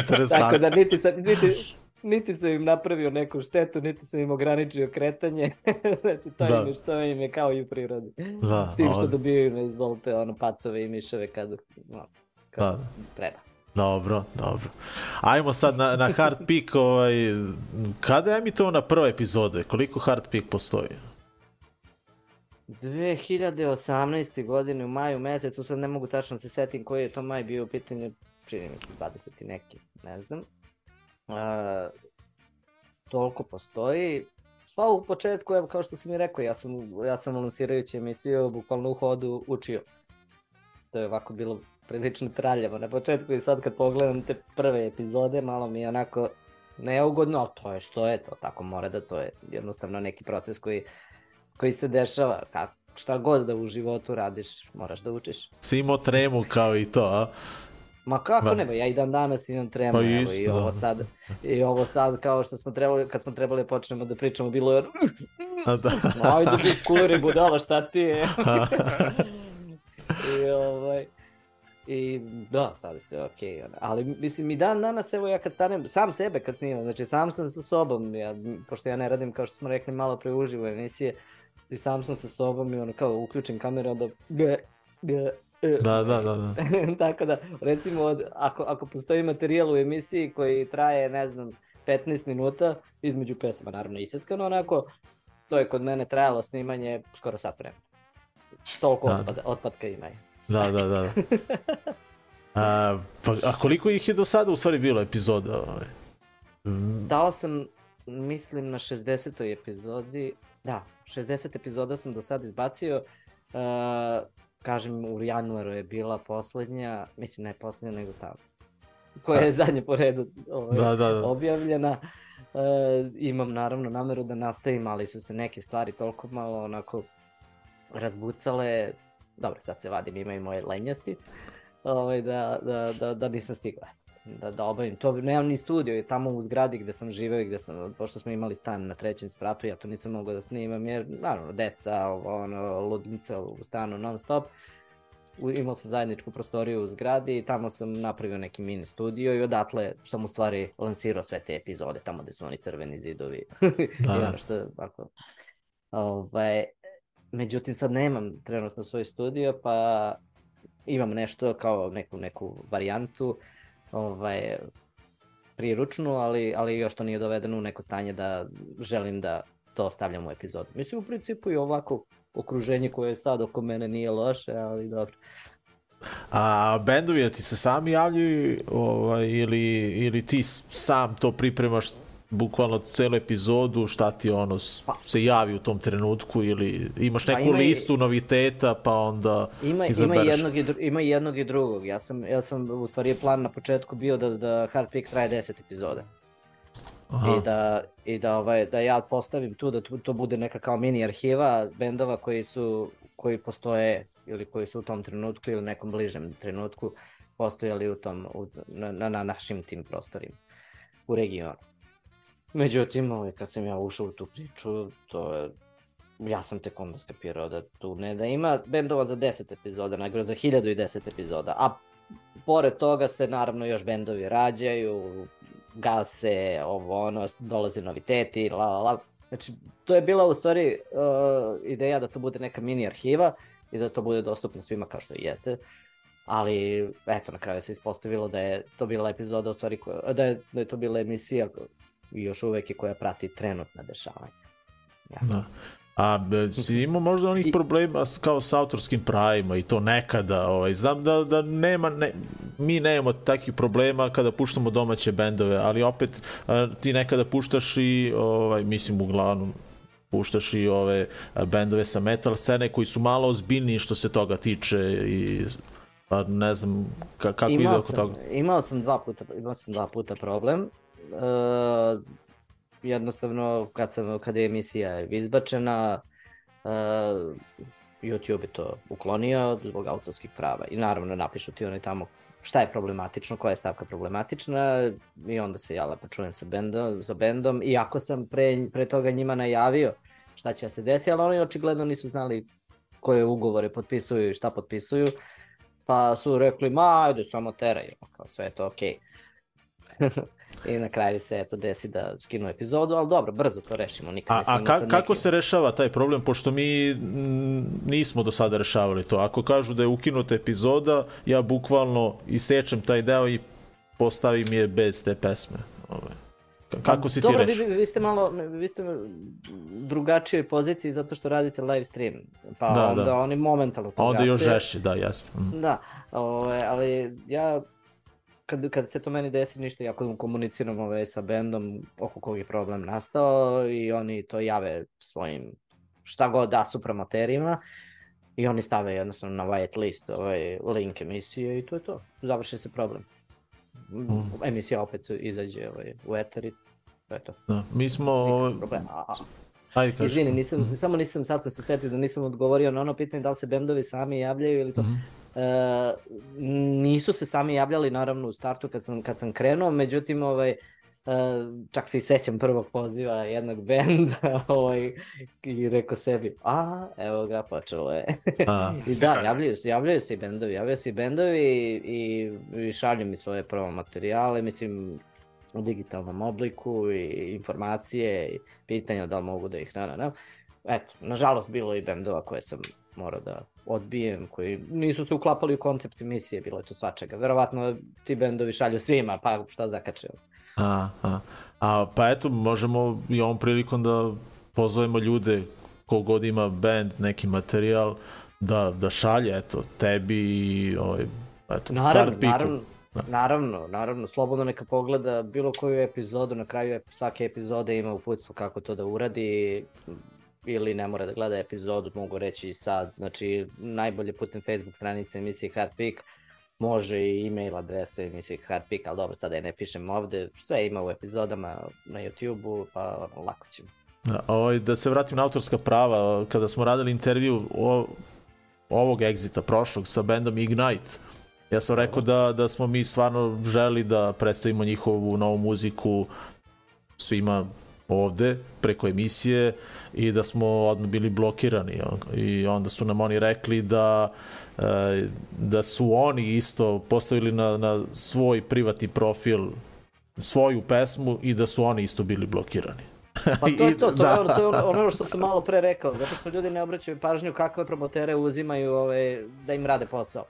interesantno. Tako da niti, sam, niti, niti sam im napravio neku štetu, niti sam im ograničio kretanje. [laughs] znači, to da. im je što im je kao i u prirodi. Da, S tim što dobijaju na izvolite ono pacove i miševe kad, no, kad da. treba. Dobro, dobro. Ajmo sad na, na Hard Peak, ovaj, kada je mi to na prve epizode? Koliko Hard Peak postoji? 2018. godine u maju mesecu, sad ne mogu tačno se setim koji je to maj bio u pitanju, čini mi se 20 i neki, ne znam. Toliko postoji. Pa u početku, evo kao što sam i rekao, ja sam, ja sam lansirajući emisiju bukvalno u hodu učio. To je ovako bilo prilično traljavo na početku i sad kad pogledam te prve epizode, malo mi je onako neugodno, ali to je što je to, tako mora da to je jednostavno neki proces koji, koji se dešava, kako, šta god da u životu radiš, moraš da učiš. Si imao tremu kao i to, a? Ma kako ba. ne, ja i dan danas imam tremu, pa evo, isto, i ovo sad, i ovo sad kao što smo trebali, kad smo trebali da počnemo da pričamo, bilo je, da. [laughs] ajde bi kuleri budala, šta ti je? [laughs] I ovaj, I da, sad je sve okej, okay, ali mislim i dan danas, evo ja kad stanem, sam sebe kad snimam, znači sam sam sa sobom, ja, pošto ja ne radim kao što smo rekli malo pre uživo emisije, i sam sam sa sobom i ono kao uključim kameru, onda g, g, [laughs] Da, da, da. da. [laughs] Tako da, recimo, od, ako, ako postoji materijal u emisiji koji traje, ne znam, 15 minuta, između pesama, naravno iseckano onako, to je kod mene trajalo snimanje skoro sat vremena. toliko Da. otpada, otpadka ima. Da, da, da. [laughs] A, pa, a koliko ih je do sada u stvari bilo epizoda? Ovaj? Mm, Stao sam, mislim, na 60. epizodi. Da, 60 epizoda sam do sada izbacio. Uh, kažem, u januaru je bila poslednja, mislim ne poslednja, nego ta koja je zadnje po redu ovaj, Da, da, da. objavljena. Uh, imam naravno nameru da nastavim, ali su se neke stvari toliko malo onako razbucale. Dobro, sad se vadim, ima i moje lenjasti. Ovaj, da, da, da, da nisam stigla da, da obavim to. Nemam ni studio, je tamo u zgradi gde sam živeo i gde sam, pošto smo imali stan na trećem spratu, ja to nisam mogao da snimam jer, naravno, deca, ovo, ono, ludnica u stanu non stop. U, imao sam zajedničku prostoriju u zgradi i tamo sam napravio neki mini studio i odatle sam u stvari lansirao sve te epizode, tamo gde su oni crveni zidovi. Da. [laughs] Ono što, ako... Ovaj, međutim, sad nemam trenutno svoj studio, pa imam nešto kao neku, neku varijantu, ovaj, priručnu, ali, ali još to nije dovedeno u neko stanje da želim da to stavljam u epizodu. Mislim, u principu i ovako okruženje koje je sad oko mene nije loše, ali dobro. A bendovi ti se sami javljaju ovaj, ili, ili ti sam to pripremaš bukvalno celu epizodu, šta ti ono s- se javi u tom trenutku ili imaš Pa neku ima i- listu noviteta pa onda Ima, ima, i izabereš. jednog i, dru, ima i jednog i drugog. Ja sam, ja sam, u stvari plan na početku bio da, da Hard Pick traje 10 epizoda. Aha. I da, i da, ovaj, da ja postavim tu, da to bude neka kao mini arhiva bendova koji su, koji postoje ili koji su u tom trenutku ili nekom bližem trenutku postojali u tom, u, na, na, na našim tim prostorima u regionu. Međutim, ovaj, kad sam ja ušao u tu priču, to je, ja sam tek onda skapirao da tu ne da ima bendova za 10 epizoda, nego za 1010 epizoda, a pored toga se naravno još bendovi rađaju, gase, ovo ono, dolaze noviteti, la la la. Znači, to je bila u stvari uh, ideja da to bude neka mini arhiva i da to bude dostupno svima kao što i jeste. Ali, eto, na kraju se ispostavilo da je to bila epizoda, u stvari, koja, da, je, da je to bila emisija i još uvek je koja prati trenutna dešavanja. Da. A e, si [laughs] imao možda onih problema s- kao s autorskim pravima i to nekada, ovaj, znam da, da nema, ne, mi nemamo takvih problema kada puštamo domaće bendove, ali opet a, ti nekada puštaš i, ovaj, mislim uglavnom, puštaš i ove a, bendove sa metal scene koji su malo ozbiljniji što se toga tiče i pa ne znam ka, kako ide imao oko sam, toga. Imao sam dva puta, imao sam dva puta problem. E, jednostavno, kad, sam, kad je emisija izbačena, e, YouTube je to uklonio zbog autorskih prava. I naravno napišu ti oni tamo šta je problematično, koja je stavka problematična i onda se ja lepo čujem sa bendom, sa bendom iako sam pre, pre toga njima najavio šta će da se desi, ali oni očigledno nisu znali koje ugovore potpisuju i šta potpisuju, pa su rekli, ma ajde, samo teraj, kao sve je to okej. [laughs] I na kraju se eto desi da skinu epizodu, ali dobro, brzo to rešimo, nikad A, a ka, kako nekim- se rešava taj problem, pošto mi mm, nismo do sada rešavali to. Ako kažu da je ukinuta epizoda, ja bukvalno isečem taj deo i postavim je bez te pesme. Ove. Ka- Kako si ti Dobro, rešio? vi, vi ste malo, vi ste drugačijoj poziciji zato što radite live stream, pa Da, onda da. oni momentalno to A onda još žešće, da, jeste. Mm. Da, ove, ali ja kad, kad se to meni desi ništa, ja kad komuniciram ove, sa bendom oko kog je problem nastao i oni to jave svojim šta god da su promoterima i oni stave jednostavno na white list ovaj link emisije i to je to. Završi se problem. Mm. Emisija opet izađe ovaj, u eter i to je to. Da. Mi smo... a, Ajde, kaži. Izvini, nisam, Mhm. samo nisam, sad sam se setio da nisam odgovorio na ono pitanje da li se bendovi sami javljaju ili to. Mhm. E, nisu se sami javljali naravno u startu kad sam, kad sam krenuo, međutim ovaj, e, čak se i sećam prvog poziva jednog [laughs] benda ovaj, i rekao sebi, a evo ga počelo je. A. [laughs] I da, javljaju se, javljaju se i bendovi, javljaju se i bendovi i, i, šalju mi svoje prvo materijale, mislim u digitalnom obliku i informacije i pitanja da li mogu da ih na, na, na. Eto, nažalost bilo i bendova koje sam morao da odbijem, koji nisu se uklapali u koncept emisije, bilo je to svačega. Verovatno ti bendovi šalju svima, pa šta zakače. A, a, a, pa eto, možemo i ovom prilikom da pozovemo ljude kogod ima band, neki materijal, da, da šalje, eto, tebi i ovaj, eto, Naravno, Hard Piku. naravno, naravno, naravno, slobodno neka pogleda bilo koju epizodu, na kraju svake epizode ima uputstvo kako to da uradi, ili ne mora da gleda epizodu, mogu reći i sad, znači najbolje putem Facebook stranice emisije Hard Pick, može i email adrese emisije Hard Pick, ali dobro, sada je ne pišem ovde, sve ima u epizodama na YouTube-u, pa lako ćemo. Da, ovaj, da se vratim na autorska prava, kada smo radili intervju o, ovog Exita prošlog sa bandom Ignite, ja sam rekao da, da smo mi stvarno želi da predstavimo njihovu novu muziku svima ovde preko emisije i da smo odmah bili blokirani i onda su nam oni rekli da e, da su oni isto postavili na, na svoj privatni profil svoju pesmu i da su oni isto bili blokirani. Pa to je [laughs] to, to, Da. je, to je ono što sam malo pre rekao, zato što ljudi ne obraćaju pažnju kakve promotere uzimaju ove, da im rade posao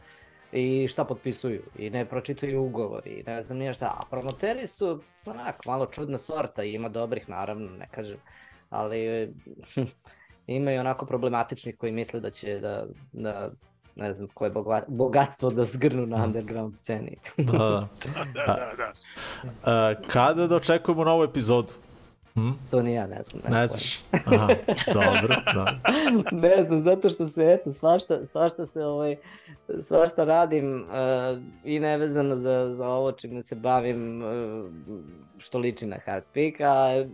i šta potpisuju i ne pročitaju ugovor i ne znam nije šta, a promoteri su onak malo čudna sorta i ima dobrih naravno, ne kažem, ali ima i onako problematičnih koji misle da će da, da ne znam koje boga- bogatstvo da zgrnu na underground sceni. Da, [laughs] da. da, da. A, kada da očekujemo novu epizodu? Hm? To ni ja ne znam. Ne nemam znaš? Aha, dobro, da. [laughs] ne znam, zato što se, eto, svašta, svašta se, ovaj, svašta radim uh, i nevezano za, za ovo čime se bavim, uh, što liči na hard pick, a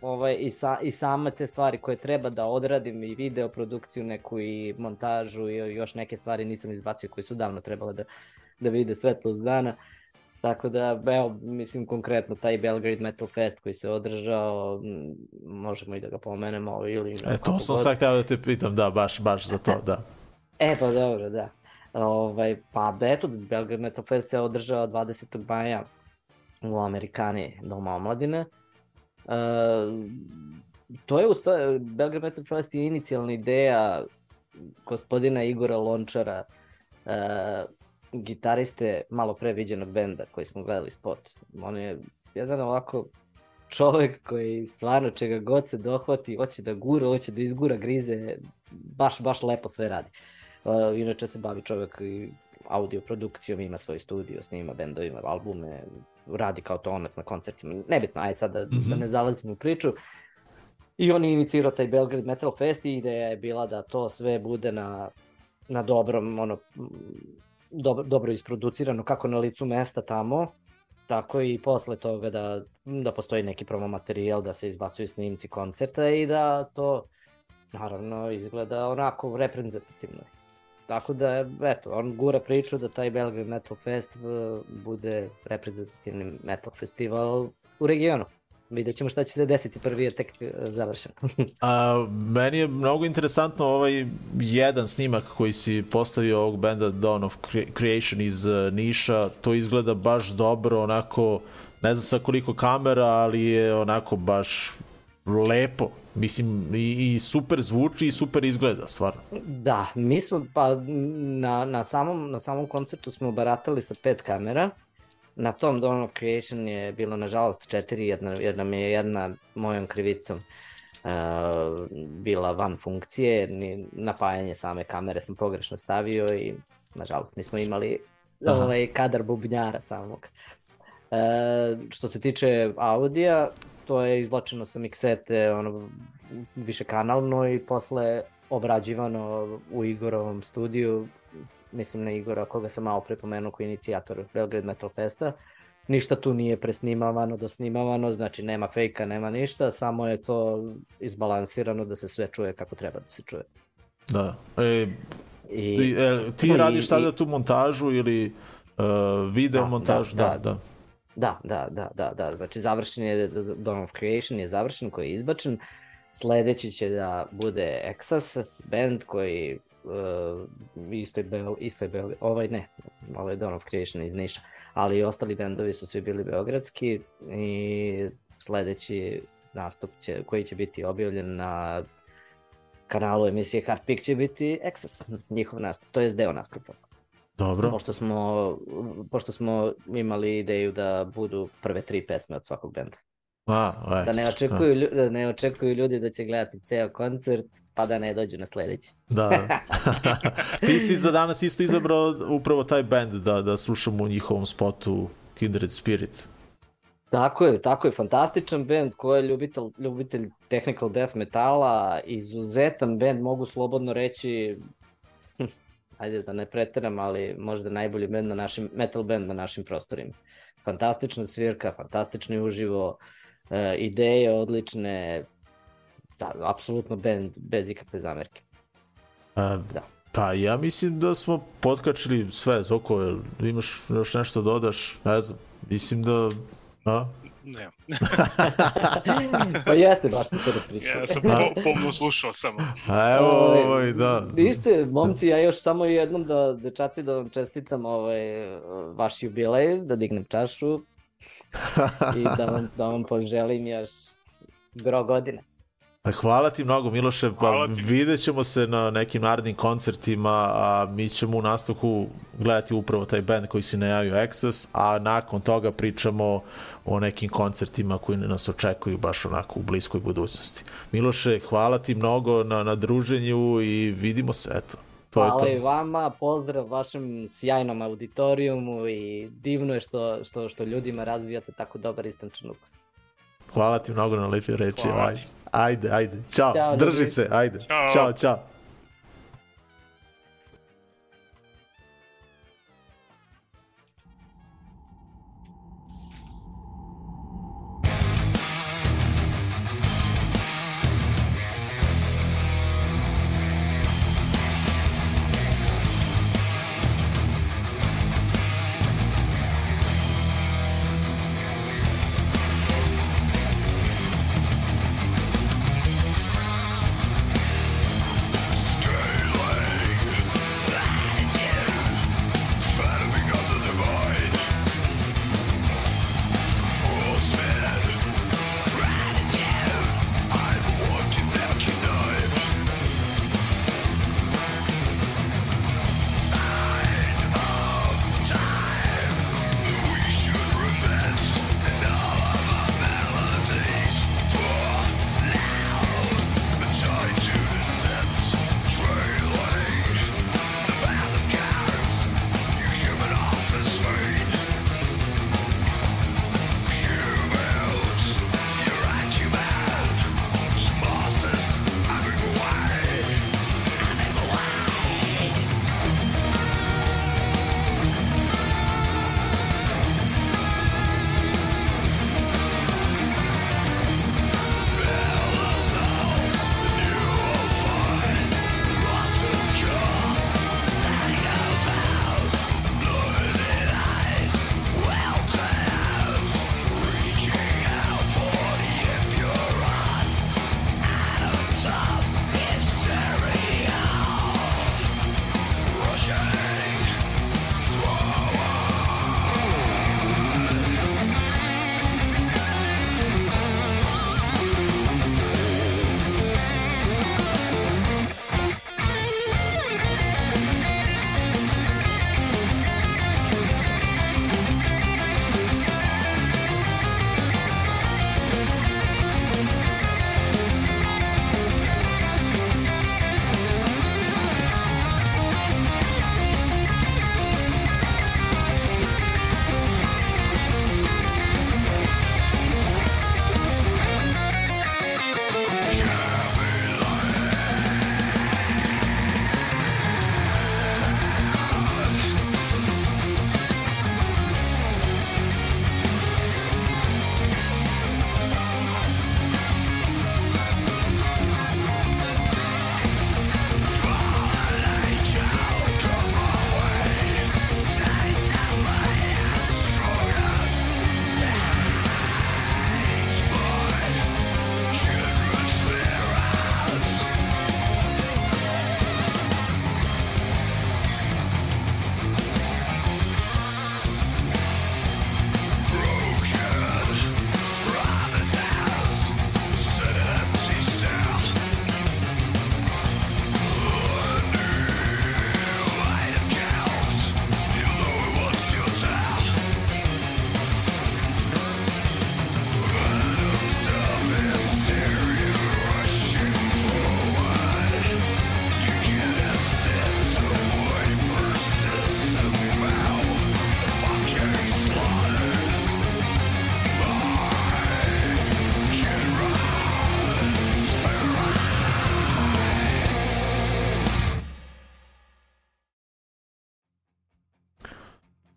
ovaj, i, sa, i same te stvari koje treba da odradim i video produkciju neku i montažu i još neke stvari nisam izbacio koje su davno trebale da, da vide svetlost dana. Tako da, evo, mislim konkretno taj Belgrade Metal Fest koji se održao, možemo i da ga pomenemo ili... E, to sam god. sad htio da te pitam, da, baš, baš za to, da. [laughs] E, pa dobro, da. Ovaj, pa eto, Belgrade Metal Fest se održao 20. maja u Amerikani Doma omladine. E, to je u stvari, Belgrade Metal Fest je inicijalna ideja gospodina Igora Lončara, e, gitariste malo pre viđenog benda koji smo gledali spot. On je jedan ovako čovek koji stvarno čega god se dohvati, hoće da gura, hoće da izgura grize, baš, baš lepo sve radi. Uh, inače se bavi čovek i audio produkcijom, ima svoj studio, snima bendovima, albume, radi kao tonac na koncertima. Nebitno, aj sad da, mm -hmm. da ne zalazim u priču. I on je inicirao taj Belgrade Metal Fest i ideja je bila da to sve bude na, na dobrom, ono, dobro, dobro isproducirano kako na licu mesta tamo, tako i posle toga da, da postoji neki promo materijal, da se izbacuju snimci koncerta i da to naravno izgleda onako reprezentativno. Tako da, eto, on gura priču da taj Belgrade Metal Fest eh, bude reprezentativni metal festival u regionu. Vidjet ćemo šta će se desiti, prvi je tek eh, završen. [laughs] A, meni je mnogo interesantno ovaj jedan snimak koji si postavio ovog benda Dawn of Creation iz uh, Niša, to izgleda baš dobro, onako, ne znam sa koliko kamera, ali je onako baš lepo. Mislim, i, i super zvuči i super izgleda, stvarno. Da, mi smo, pa na, na, samom, na samom koncertu smo baratali sa pet kamera, na tom Dawn of Creation je bilo nažalost četiri, jedna, jedna mi je jedna mojom krivicom uh, bila van funkcije, ni napajanje same kamere sam pogrešno stavio i nažalost nismo imali Aha. ovaj kadar bubnjara samog. Uh, što se tiče audija, to je izvlačeno sa miksete ono, više kanalno i posle obrađivano u Igorovom studiju mislim na Igora koga sam malo prepomenuo koji je inicijator Belgrade Metal Festa. Ništa tu nije presnimavano, dosnimavano, znači nema fejka, nema ništa, samo je to izbalansirano da se sve čuje kako treba da se čuje. Da. E, I, e, ti i, radiš sada i, tu montažu ili uh, video da, montažu? Da, da, da. Da, da, da, da, da. Znači završen je Dawn of Creation je završen koji je izbačen. Sledeći će da bude Exas, band koji uh, isto je Beo, isto je Beo, ovaj ne, ovaj Dawn of Creation iz Niša, ali i ostali bendovi su svi bili beogradski i sledeći nastup će, koji će biti objavljen na kanalu emisije Hard Pick će biti Exas, njihov nastup, to je deo nastupa. Dobro. Pošto smo, pošto smo imali ideju da budu prve tri pesme od svakog benda. A, o, Da ne, očekuju, lju- da ne očekuju ljudi da će gledati ceo koncert, pa da ne dođu na sledeći. Da, da. [laughs] Ti si za danas isto izabrao upravo taj band da, da slušamo u njihovom spotu Kindred Spirit. Tako je, tako je, fantastičan band ko je ljubitelj, ljubitelj technical death metala, izuzetan band, mogu slobodno reći, hm, ajde da ne preteram, ali možda najbolji band na našim, metal band na našim prostorima. Fantastična svirka, fantastični uživo, e, ideje odlične, da, apsolutno band bez ikakve zamerke. A, Da. Pa ja mislim da smo potkačili sve, Zoko, imaš još nešto dodaš? Ne znam, mislim da... A? Ne. [laughs] pa jeste, baš mi to raspričao. Ja sam po, pomno slušao samo. A evo, Ovaj, ovaj, da. Nište, momci, ja još samo jednom da, dečaci, da vam čestitam ovaj, vaš jubilej, da dignem čašu i da vam, da vam poželim još gro godine. Pa Hvala ti mnogo Miloše, pa vidjet ćemo se na nekim narednim koncertima, a mi ćemo u nastavku gledati upravo taj band koji si najavio Exos, a nakon toga pričamo o nekim koncertima koji nas očekuju baš onako u bliskoj budućnosti. Miloše, hvala ti mnogo na, na druženju i vidimo se, eto. To Hvala i vama, pozdrav vašem sjajnom auditorijumu i divno je što, što, što ljudima razvijate tako dobar istančan ukus. Hvala ti mnogo na lepe reči. Hvala Ajde, ajde, ajde. Ćao, Ćao, drži ljudi. se, ajde. Ćao. Ćao, čao.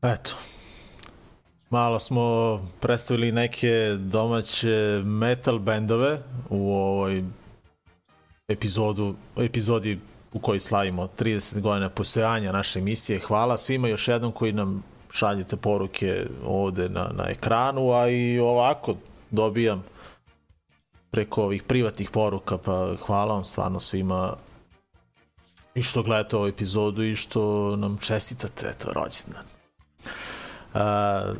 Eto. Malo smo predstavili neke domaće metal bendove u ovoj epizodu, epizodi u kojoj slavimo 30 godina postojanja naše emisije. Hvala svima još jednom koji nam šaljete poruke ovde na, na ekranu, a i ovako dobijam preko ovih privatnih poruka, pa hvala vam stvarno svima i što gledate ovu epizodu i što nam čestitate, eto, rođendan. A,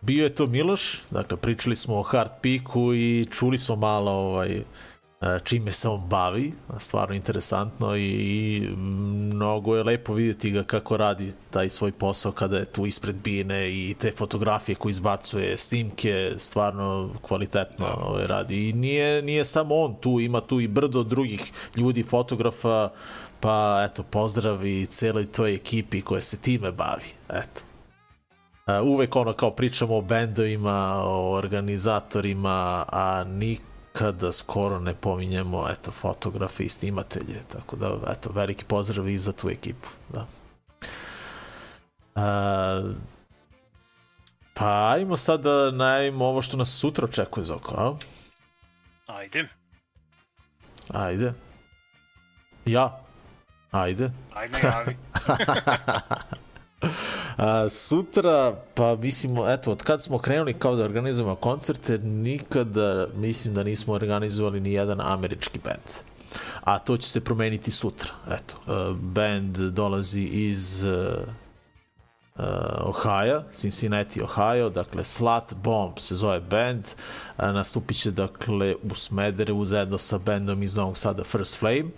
bio je to Miloš, dakle pričali smo o Hard Peaku i čuli smo malo ovaj, čime se on bavi, stvarno interesantno i, i mnogo je lepo vidjeti ga kako radi taj svoj posao kada je tu ispred bine i te fotografije koje izbacuje, snimke, stvarno kvalitetno ovaj, radi i nije, nije samo on tu, ima tu i brdo drugih ljudi, fotografa, pa eto, pozdrav i celoj toj ekipi koja se time bavi, eto. Uh, uvek ono kao pričamo o bendovima, o organizatorima, a nikada skoro ne pominjemo eto, fotografe i snimatelje, tako da eto, veliki pozdrav i za tu ekipu. Da. Uh, pa ajmo sad da najavimo ovo što nas sutra očekuje Zoko, a? Ajde. Ajde. Ja? Ajde. Ajme javi. [laughs] A, sutra, pa mislimo, eto, od kad smo krenuli kao da organizujemo koncerte, nikada mislim da nismo organizovali ni jedan američki band. A to će se promeniti sutra. Eto, uh, band dolazi iz uh, uh, Ohio, Cincinnati, Ohio, dakle Slut Bomb se zove band, uh, nastupit će dakle u Smederevu zajedno sa bandom iz Novog Sada First Flame,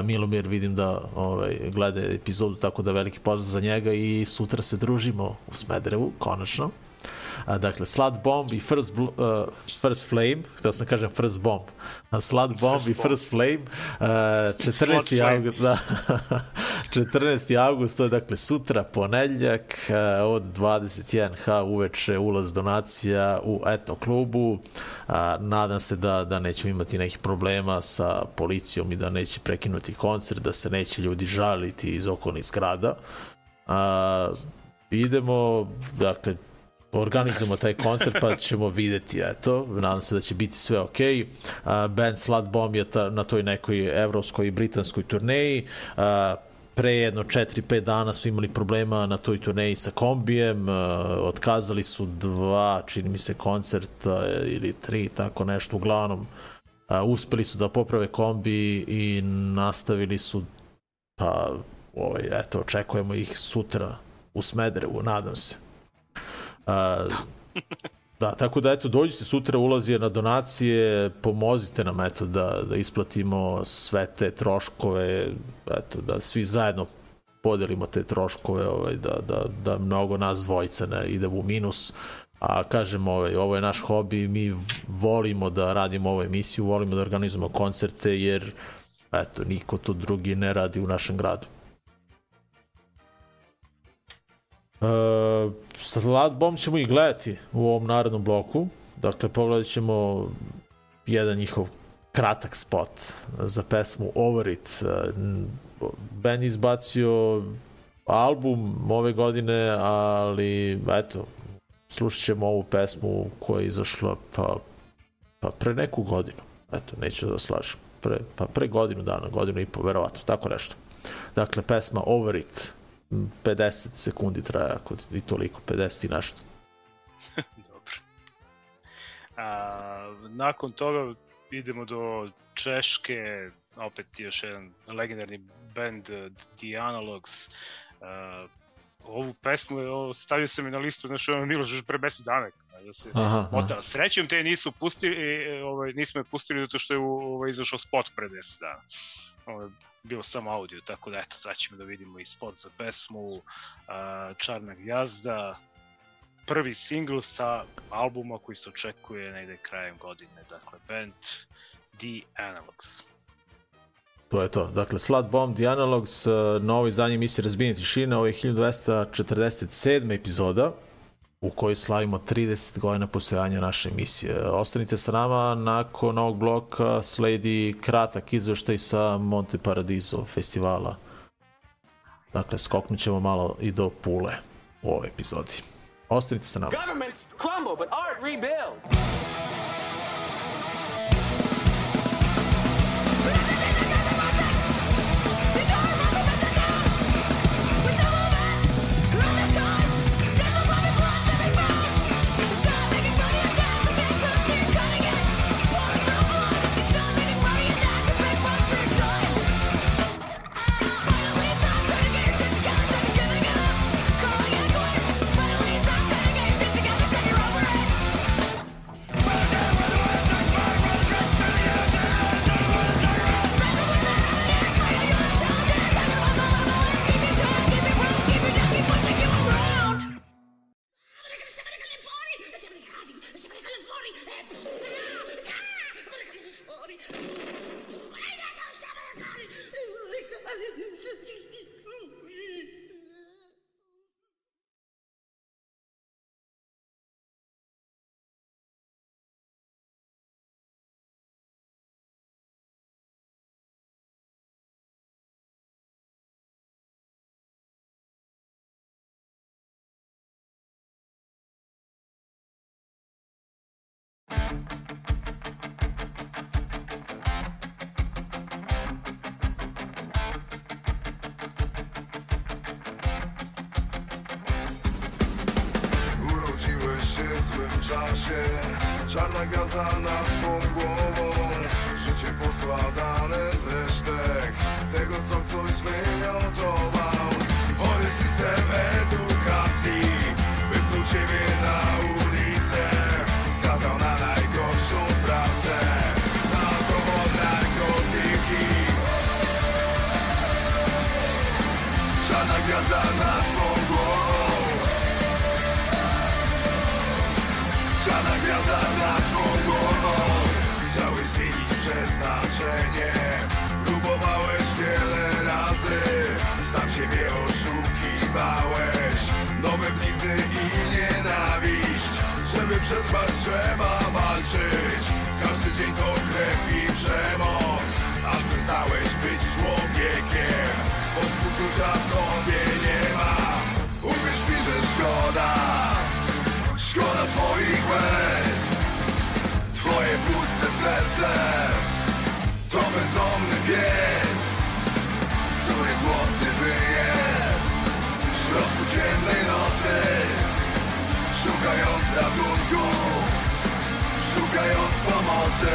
Milomir vidim da ovaj, gleda epizodu, tako da veliki pozdrav za njega i sutra se družimo u Smederevu, konačno. A, dakle, Slut Bomb i First, Bl uh, First Flame, htio sam da kažem First Bomb, Slut Bomb first i First Flame, uh, 14. august, da, [laughs] 14. august, to je dakle sutra, ponedljak, uh, od 21h uveče ulaz donacija u Eto klubu, uh, nadam se da, da nećemo imati nekih problema sa policijom i da neće prekinuti koncert, da se neće ljudi žaliti iz okolnih zgrada. Uh, idemo, dakle, organizujemo taj koncert pa ćemo videti, eto, nadam se da će biti sve ok. Uh, band Slut Bomb je ta, na toj nekoj evropskoj i britanskoj turneji. Uh, pre jedno 4-5 dana su imali problema na toj turneji sa kombijem, uh, otkazali su dva, čini mi se, koncerta ili tri, tako nešto, uglavnom uh, uspeli su da poprave kombi i nastavili su pa ovaj, eto, očekujemo ih sutra u Smederevu, nadam se. A, da, tako da eto, dođite sutra, ulaz je na donacije, pomozite nam eto da, da isplatimo sve te troškove, eto, da svi zajedno podelimo te troškove, ovaj, da, da, da mnogo nas dvojica ne ide u minus, a kažem, ovaj, ovo je naš hobi, mi volimo da radimo ovu emisiju, volimo da organizujemo koncerte, jer eto, niko to drugi ne radi u našem gradu. Uh, Slat Bomb ćemo i gledati u ovom narodnom bloku. Dakle, pogledat ćemo jedan njihov kratak spot za pesmu Over It. Ben izbacio album ove godine, ali eto, slušat ćemo ovu pesmu koja je izašla pa, pa pre neku godinu. Eto, neću da slažem. Pre, pa pre godinu dana, godinu i po, verovatno, tako nešto. Dakle, pesma Over It 50 sekundi traje, ako i toliko, 50 i nešto. [laughs] Dobro. A, nakon toga idemo do Češke, opet još jedan legendarni band The Analogs. A, ovu pesmu je, stavio sam je na listu, znaš, ono Miloš još pre 10 dana, da se Aha, aha. Srećem te nisu pustili, ovaj, nismo je pustili zato što je ovaj, izašao spot pre 10 dana. Ovaj, bilo samo audio, tako da eto, sad ćemo da vidimo i spot za pesmu uh, Čarna Gjazda, prvi singl sa albuma koji se očekuje negde krajem godine, dakle, band The Analogs. To je to. Dakle, Slut Bomb, The Analogs, na ovoj zadnjoj emisiji Razbijenje tišine, ovo je 1247. epizoda u kojoj slavimo 30 godina postojanja naše emisije. Ostanite sa nama, nakon ovog bloka sledi kratak izveštaj sa Monte Paradiso festivala. Dakle, skoknut ćemo malo i do Pule. u ovoj epizodi. Ostanite sa nama. Governments crumble, but art rebuilds. W złym czasie. Czarna gwiazda nad twą głową. Życie poskładane z resztek Tego co ktoś wymiotował. Chory system edukacji Wypluł ciebie na ulicę. Skazał na najgorszą pracę Na alkohol, narkotyki Czarna gwiazda nad twą głową. Czarna gwiazda nad twą głową. Chciałeś zmienić przeznaczenie. Próbowałeś wiele razy. Sam siebie oszukiwałeś. Nowe blizny i nienawiść Żeby przetrwać trzeba walczyć. Każdy dzień to krew i przemoc. Aż przestałeś być człowiekiem Bo współczucia w tobie nie ma. Uwierz mi, że szkoda Szkoda twoich łez. Twoje puste serce To bezdomny pies Który głodny wyje W środku ciemnej nocy Szukając Szukając pomocy.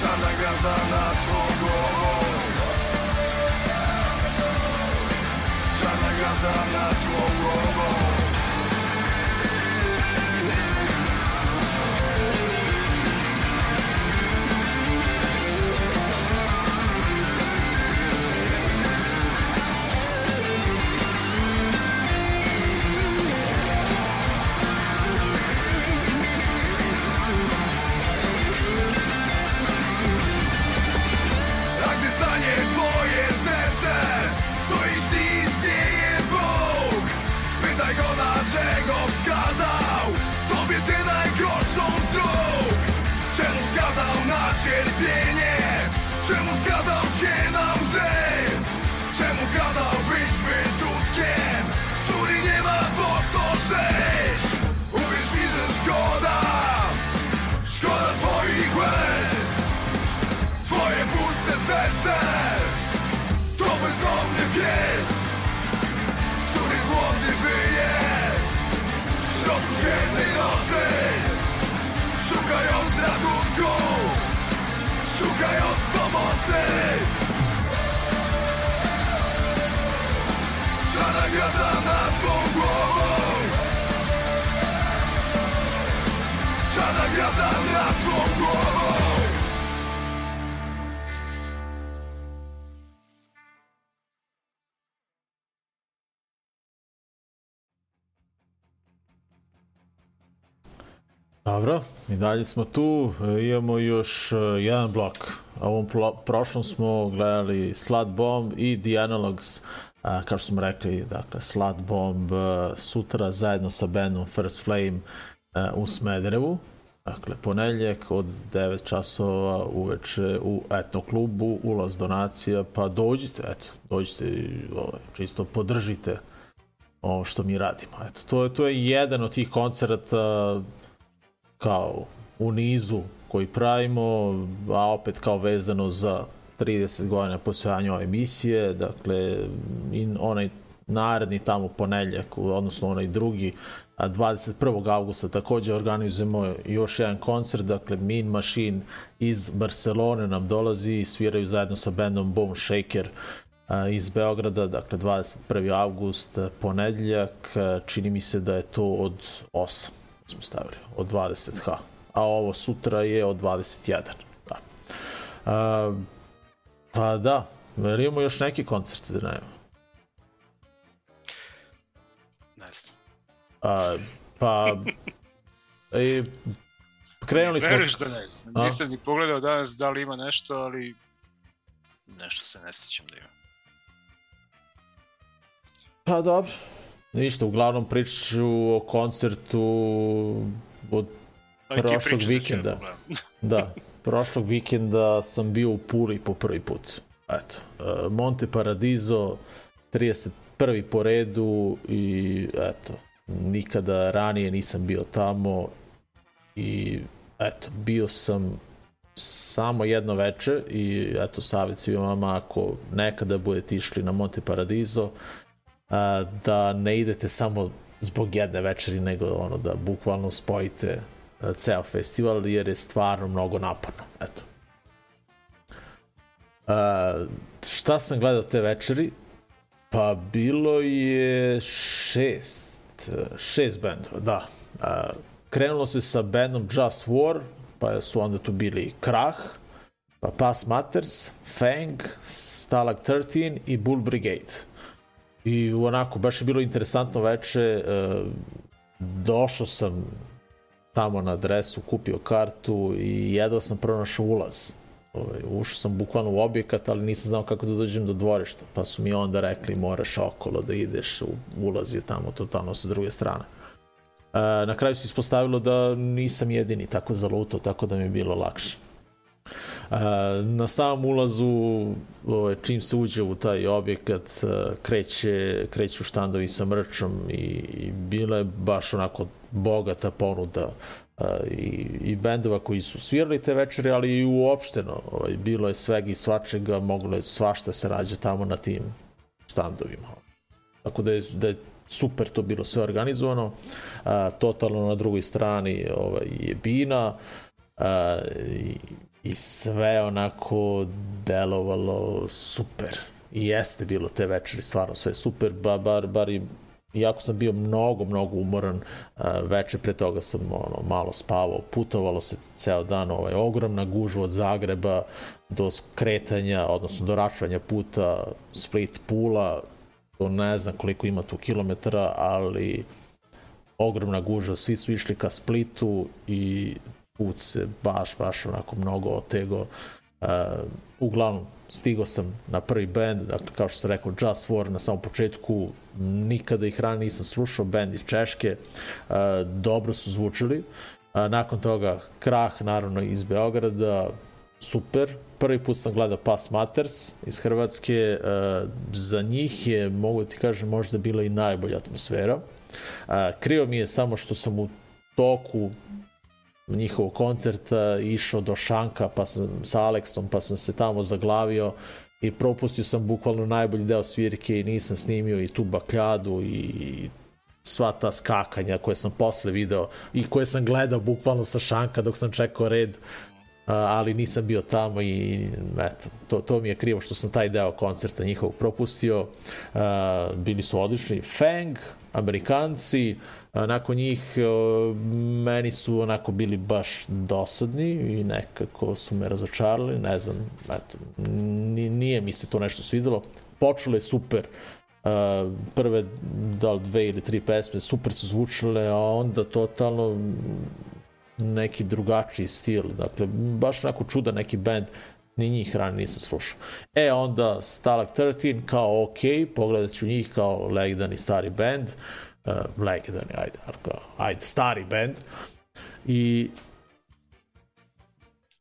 Czarna gwiazda nad twą głową Czarna gwiazda nad twą głową dalje smo tu, e, imamo još e, jedan blok. A ovom prošlom smo gledali Slut Bomb i The Analogs, a, kao što smo rekli, dakle, Slut Bomb e, sutra zajedno sa bandom First Flame e, u Smederevu. Dakle, ponedljak od 9 časova uveče u etno klubu, ulaz donacija, pa dođite, eto, dođite i ovaj, čisto podržite ovo što mi radimo. Eto, to je, to je jedan od tih koncerata kao u nizu koji pravimo, a opet kao vezano za 30 godina postojanja ove emisije, dakle, i onaj naredni tamo ponedljak, odnosno onaj drugi, a 21. augusta takođe organizujemo još jedan koncert, dakle Mean Machine iz Barcelone nam dolazi i sviraju zajedno sa bandom Bone Shaker iz Beograda, dakle 21. august, ponedljak, čini mi se da je to od 8, smo stavili, od 20h, a ovo sutra je od 21. Da. A, pa da, ili imamo još neki koncert da najemo? Ne znam. A, pa... I, krenuli smo... Veruješ da ne znam. A? Nisam ni pogledao danas da li ima nešto, ali nešto se ne sjećam da ima. Pa dobro. Ništa, uglavnom pričat ću o koncertu od Pa prošlog vikenda. [laughs] da, prošlog vikenda sam bio u Puli po prvi put. Eto, e, Monte Paradiso, 31. po redu i eto, nikada ranije nisam bio tamo i eto, bio sam samo jedno veče i eto, savjet svima vama ako nekada budete išli na Monte Paradiso, a, da ne idete samo zbog jedne večeri, nego ono da bukvalno spojite a, ceo festival, jer je stvarno mnogo naporno. Eto. A, šta sam gledao te večeri? Pa bilo je šest, šest bendova, da. A, krenulo se sa bandom Just War, pa su onda tu bili Krah, pa Pass Matters, Fang, Stalag 13 i Bull Brigade. I onako, baš je bilo interesantno veče, e, došao sam tamo na adresu, kupio kartu i jedva sam pronašao ulaz. Ovaj, ušao sam bukvalno u objekat, ali nisam znao kako da dođem do dvorišta. Pa su mi onda rekli moraš okolo da ideš, ulaz je tamo totalno sa druge strane. E, na kraju se ispostavilo da nisam jedini tako zalutao, tako da mi je bilo lakše. Na samom ulazu, ovaj, čim se uđe u taj objekat, kreće, kreću štandovi sa mrčom i, i bila je baš onako bogata ponuda i, i bendova koji su svirali te večere, ali i uopšteno. Ovaj, bilo je svega i svačega, moglo je svašta se rađa tamo na tim štandovima. Tako da je, da je super to bilo sve organizovano. A, totalno na drugoj strani ovaj, je Bina a, i, i sve onako delovalo super. I jeste bilo te večeri stvarno sve super, ba, bar, bar i iako sam bio mnogo, mnogo umoran, veče pre toga sam ono, malo spavao, putovalo se ceo dan, ovaj, ogromna gužva od Zagreba do skretanja, odnosno do račvanja puta Split Pula, to ne znam koliko ima tu kilometara, ali ogromna gužva, svi su išli ka Splitu i put se baš, baš onako mnogo otego. Uh, uglavnom, stigao sam na prvi band, dakle, kao što sam rekao, Just War na samom početku, nikada ih ranije nisam slušao, band iz Češke, uh, dobro su zvučili. Uh, nakon toga, Krah, naravno, iz Beograda, super. Prvi put sam gledao Pass Matters iz Hrvatske. Uh, za njih je, mogu ti kažem, možda bila i najbolja atmosfera. Uh, krio mi je samo što sam u toku njihovog koncerta išao do Šanka pa sam sa Aleksom pa sam se tamo zaglavio i propustio sam bukvalno najbolji deo svirke i nisam snimio i tu bakljadu i sva ta skakanja koje sam posle video i koje sam gledao bukvalno sa šanka dok sam čekao red ali nisam bio tamo i eto, to, to mi je krivo što sam taj deo koncerta njihovog propustio. Bili su odlični. Fang, Amerikanci, nakon njih meni su onako bili baš dosadni i nekako su me razočarali, ne znam, eto, nije mi se to nešto svidelo. Počelo je super, prve da li dve ili tri pesme super su zvučale, a onda totalno neki drugačiji stil, dakle, baš onako čudan neki band, ni njih ranije nisam slušao. E, onda Stalag 13, kao ok, pogledat ću njih kao legendarni stari band, uh, legendarni, ajde, kao, ajde, stari band, i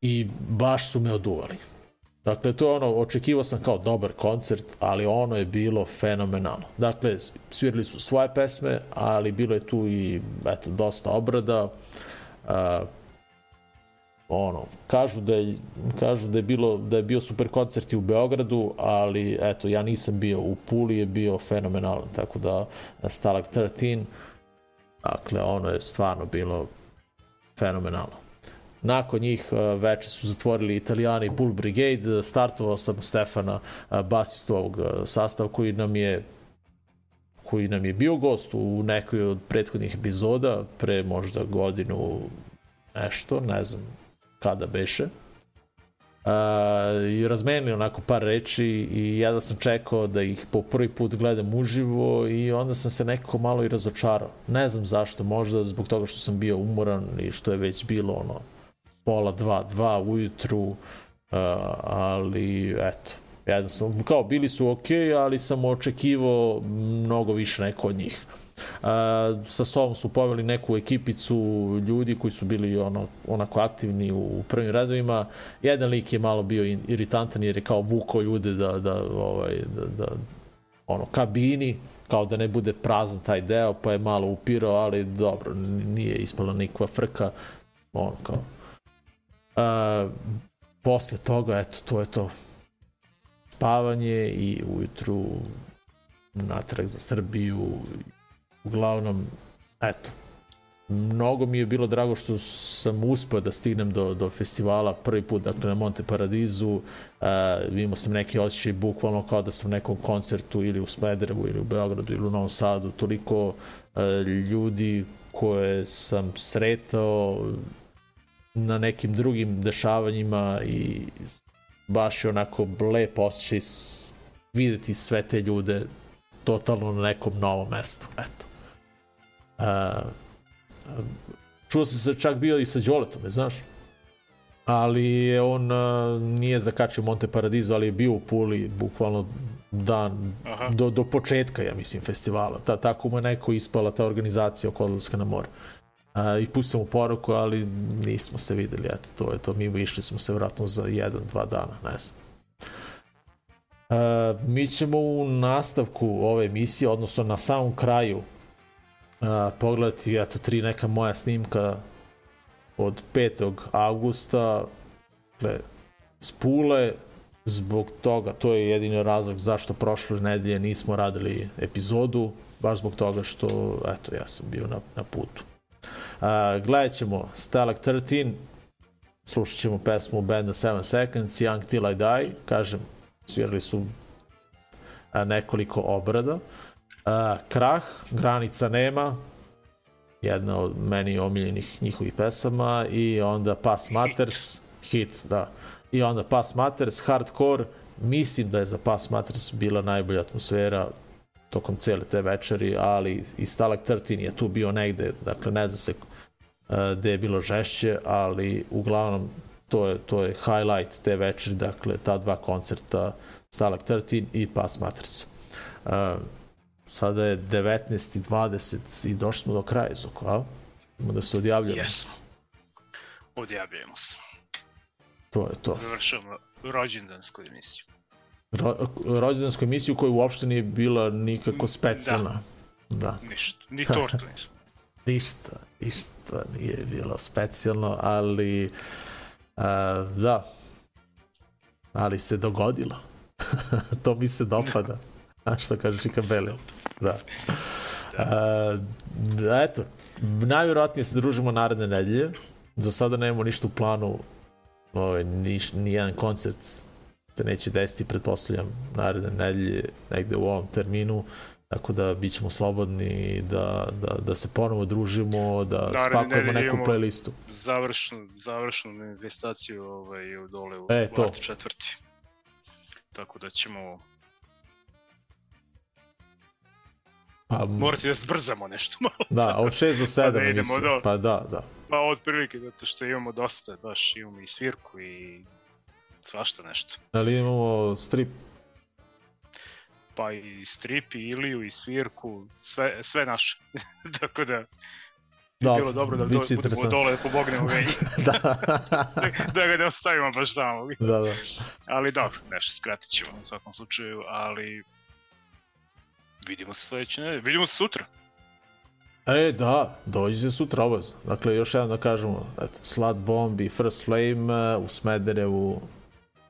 i baš su me oduvali. Dakle, to je ono, očekivao sam kao dobar koncert, ali ono je bilo fenomenalno. Dakle, svirali su svoje pesme, ali bilo je tu i, eto, dosta obrada. Uh, ono, kažu da je, kažu da je bilo da je bio super koncert i u Beogradu, ali eto ja nisam bio. U Puli je bio fenomenalan, tako da Stalag 13 dakle ono je stvarno bilo fenomenalno. Nakon njih uh, veče su zatvorili italijani Bull Brigade, startovao sam Stefana, uh, basistu ovog uh, sastava koji nam je koji nam je bio gost u nekoj od prethodnih epizoda, pre možda godinu nešto, ne znam kada beše. Uh, I razmenili onako par reči i ja da sam čekao da ih po prvi put gledam uživo i onda sam se nekako malo i razočarao. Ne znam zašto, možda zbog toga što sam bio umoran i što je već bilo ono pola dva, dva ujutru, uh, ali eto, jednostavno, kao bili su ok, ali sam očekivao mnogo više neko od njih. Uh, sa sobom su poveli neku ekipicu ljudi koji su bili ono, onako aktivni u prvim redovima. Jedan lik je malo bio iritantan jer je kao vuko ljude da, da, ovaj, da, da ono, kabini, kao da ne bude prazan taj deo, pa je malo upirao, ali dobro, nije ispala nikva frka, ono kao, A, posle toga, eto, to je to. Spavanje i ujutru natrag za Srbiju. Uglavnom, eto, mnogo mi je bilo drago što sam uspeo da stignem do, do festivala prvi put, dakle na Monte Paradizu. Uh, imao sam neki osjećaj bukvalno kao da sam na nekom koncertu ili u Smederevu ili u Beogradu ili u Novom Sadu. Toliko uh, ljudi koje sam sretao, na nekim drugim dešavanjima i baš je onako lep osjećaj videti sve te ljude totalno na nekom novom mestu. Eto. Uh, čuo sam se čak bio i sa Đoletom, znaš? Ali je on uh, nije zakačio Monte Paradiso, ali je bio u Puli bukvalno dan Aha. do, do početka, ja mislim, festivala. Ta, tako mu je neko ispala ta organizacija oko odlaska na more. A, I pustio mu poruku, ali nismo se videli, eto, to je to. Mi išli smo se vratno za jedan, dva dana, ne znam. A, mi ćemo u nastavku ove emisije, odnosno na samom kraju, a, pogledati, eto, tri neka moja snimka od 5. augusta, dakle, s Pule, zbog toga, to je jedini razlog zašto prošle nedelje nismo radili epizodu, baš zbog toga što, eto, ja sam bio na, na putu. Uh, gledat ćemo Stalag 13, slušat ćemo pesmu benda 7 Seconds, Young Till I Die, kažem, svirali su uh, nekoliko obrada. Uh, Krah, Granica nema, jedna od meni omiljenih njihovih pesama i onda Pass Matters, hit, da. I onda Pass Matters, Hardcore, mislim da je za Pass Matters bila najbolja atmosfera tokom cele te večeri, ali i Stalag 13 je tu bio negde, dakle ne zna se gde je bilo žešće, ali uglavnom to je, to je highlight te večeri, dakle ta dva koncerta Stalag 13 i Pass Matrica. Uh, sada je 19 i 20 i došli smo do kraja Zoko, a? Ima da se odjavljamo. Jesmo. Odjavljujemo se. To je to. Završamo rođendansku emisiju. Ro, rođendansku emisiju koja uopšte nije bila nikako specijalna. Da. da. Ništa. Ni tortu nismo. Ništa, ništa nije bilo specijalno, ali a, da, ali se dogodilo. [laughs] to mi se dopada. A što kaže Čika Bele? Da. A, eto, najvjerojatnije se družimo naredne nedelje. Za sada nemamo ništa u planu, ovaj, niš, nijedan koncert se neće desiti, pretpostavljam, naredne nedelje, negde u ovom terminu. Tako da bit ćemo slobodni da, da, da se ponovo družimo, da Naravno, spakujemo neku playlistu. Završnu, završnu manifestaciju ovaj, dole u e, to. četvrti. Tako da ćemo Pa, Morate da zbrzamo nešto malo. Da, od 6 do 7 pa da mislim. Do... Pa da, da. Pa od prilike, zato što imamo dosta, baš imamo i svirku i svašta nešto. Ali imamo strip pa i strip i Iliju i svirku, sve, sve naše. [laughs] Tako da Da, bilo dobro da biće do, budemo dole da pomognemo [laughs] Velji. da. [laughs] da ga ne ostavimo baš tamo. da, da. Ali dobro, nešto skratit ćemo u svakom slučaju, ali vidimo se sledeće nedelje. Vidimo se sutra. E, da, dođite sutra obaz. Dakle, još jednom da kažemo, eto, Slat Bomb i First Flame u Smederevu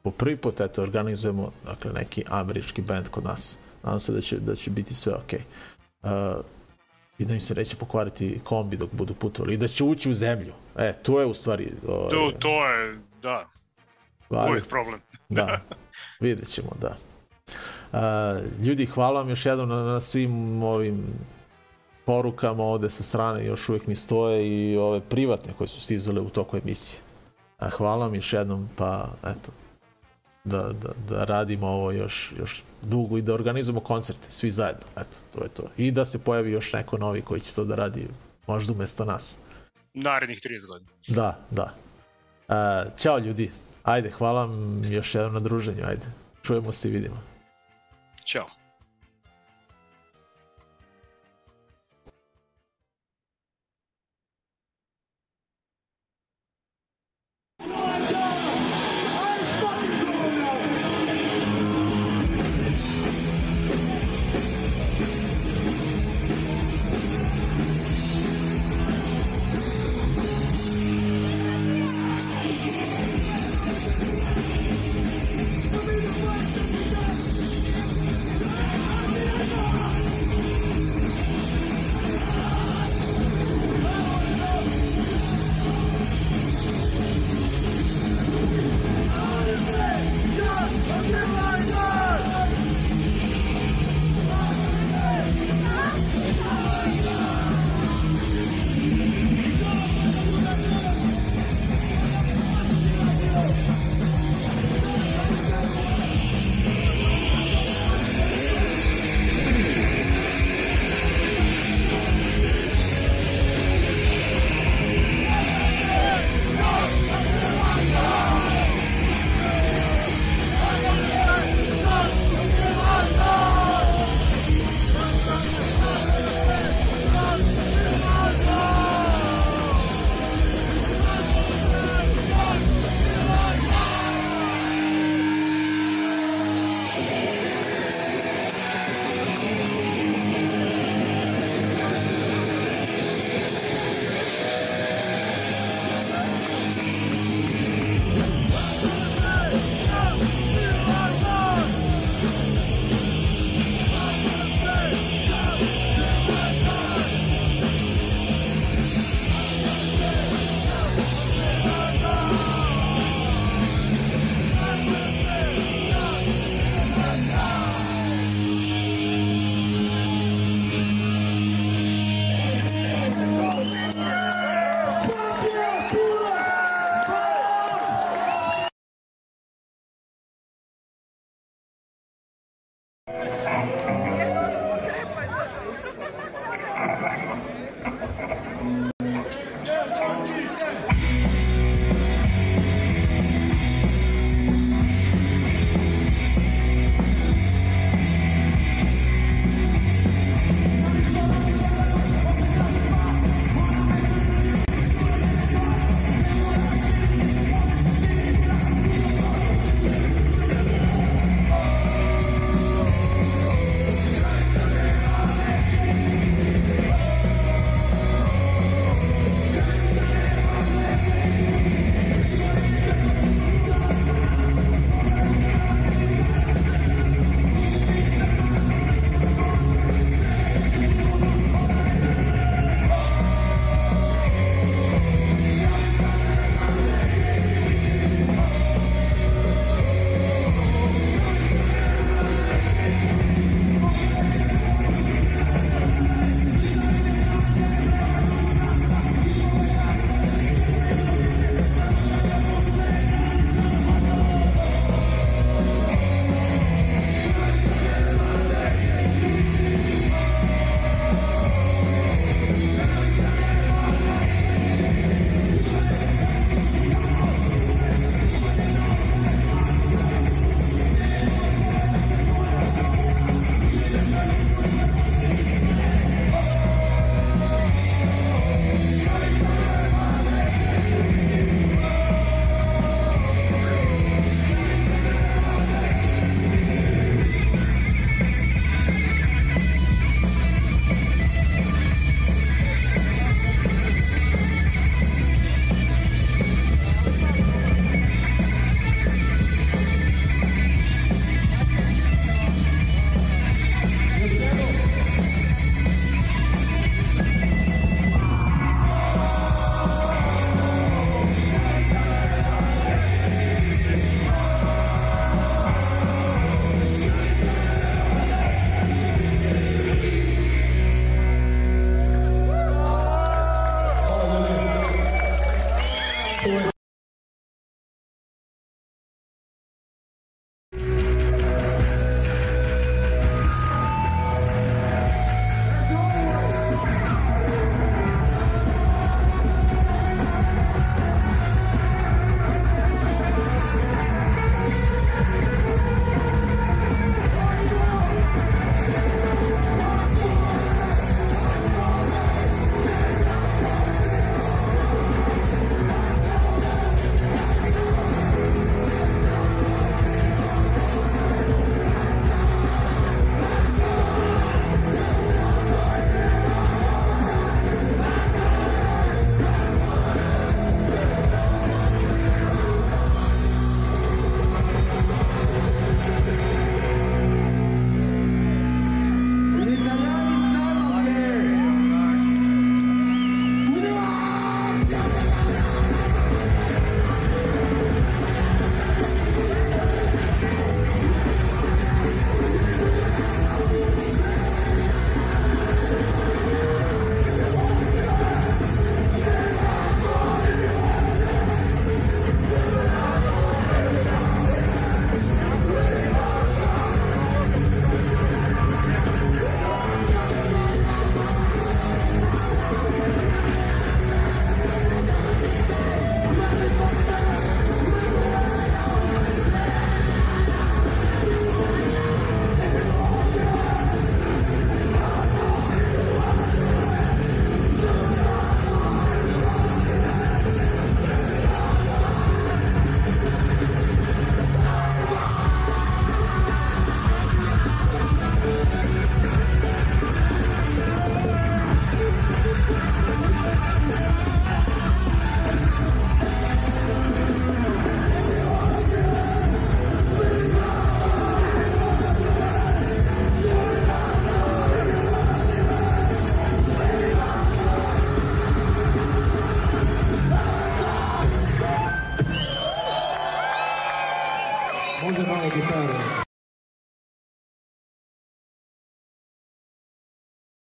po prvi put, eto, organizujemo, dakle, neki američki band kod nas. Nadam se da će, da će biti sve. Okay. Uh, I da im se neće pokvariti kombi dok budu putovali. I da će ući u zemlju. E, to je u stvari... Ovaj, To, to je, da, uvijek problem. [laughs] da, vidjet ćemo, da. Uh, ljudi, hvala vam još jednom na, na svim ovim porukama ovde sa strane još uvijek mi stoje i ove privatne koje su stizale u toku emisije. A hvala vam još jednom, pa eto, da, da, da radimo ovo još, još dugo i da organizujemo koncerte, svi zajedno, eto, to je to. I da se pojavi još neko novi koji će to da radi možda umesto nas. Narednih 30 godina. Da, da. Uh, ćao ljudi, ajde, hvala vam još jednom na druženju, ajde. Čujemo se i vidimo. Ćao.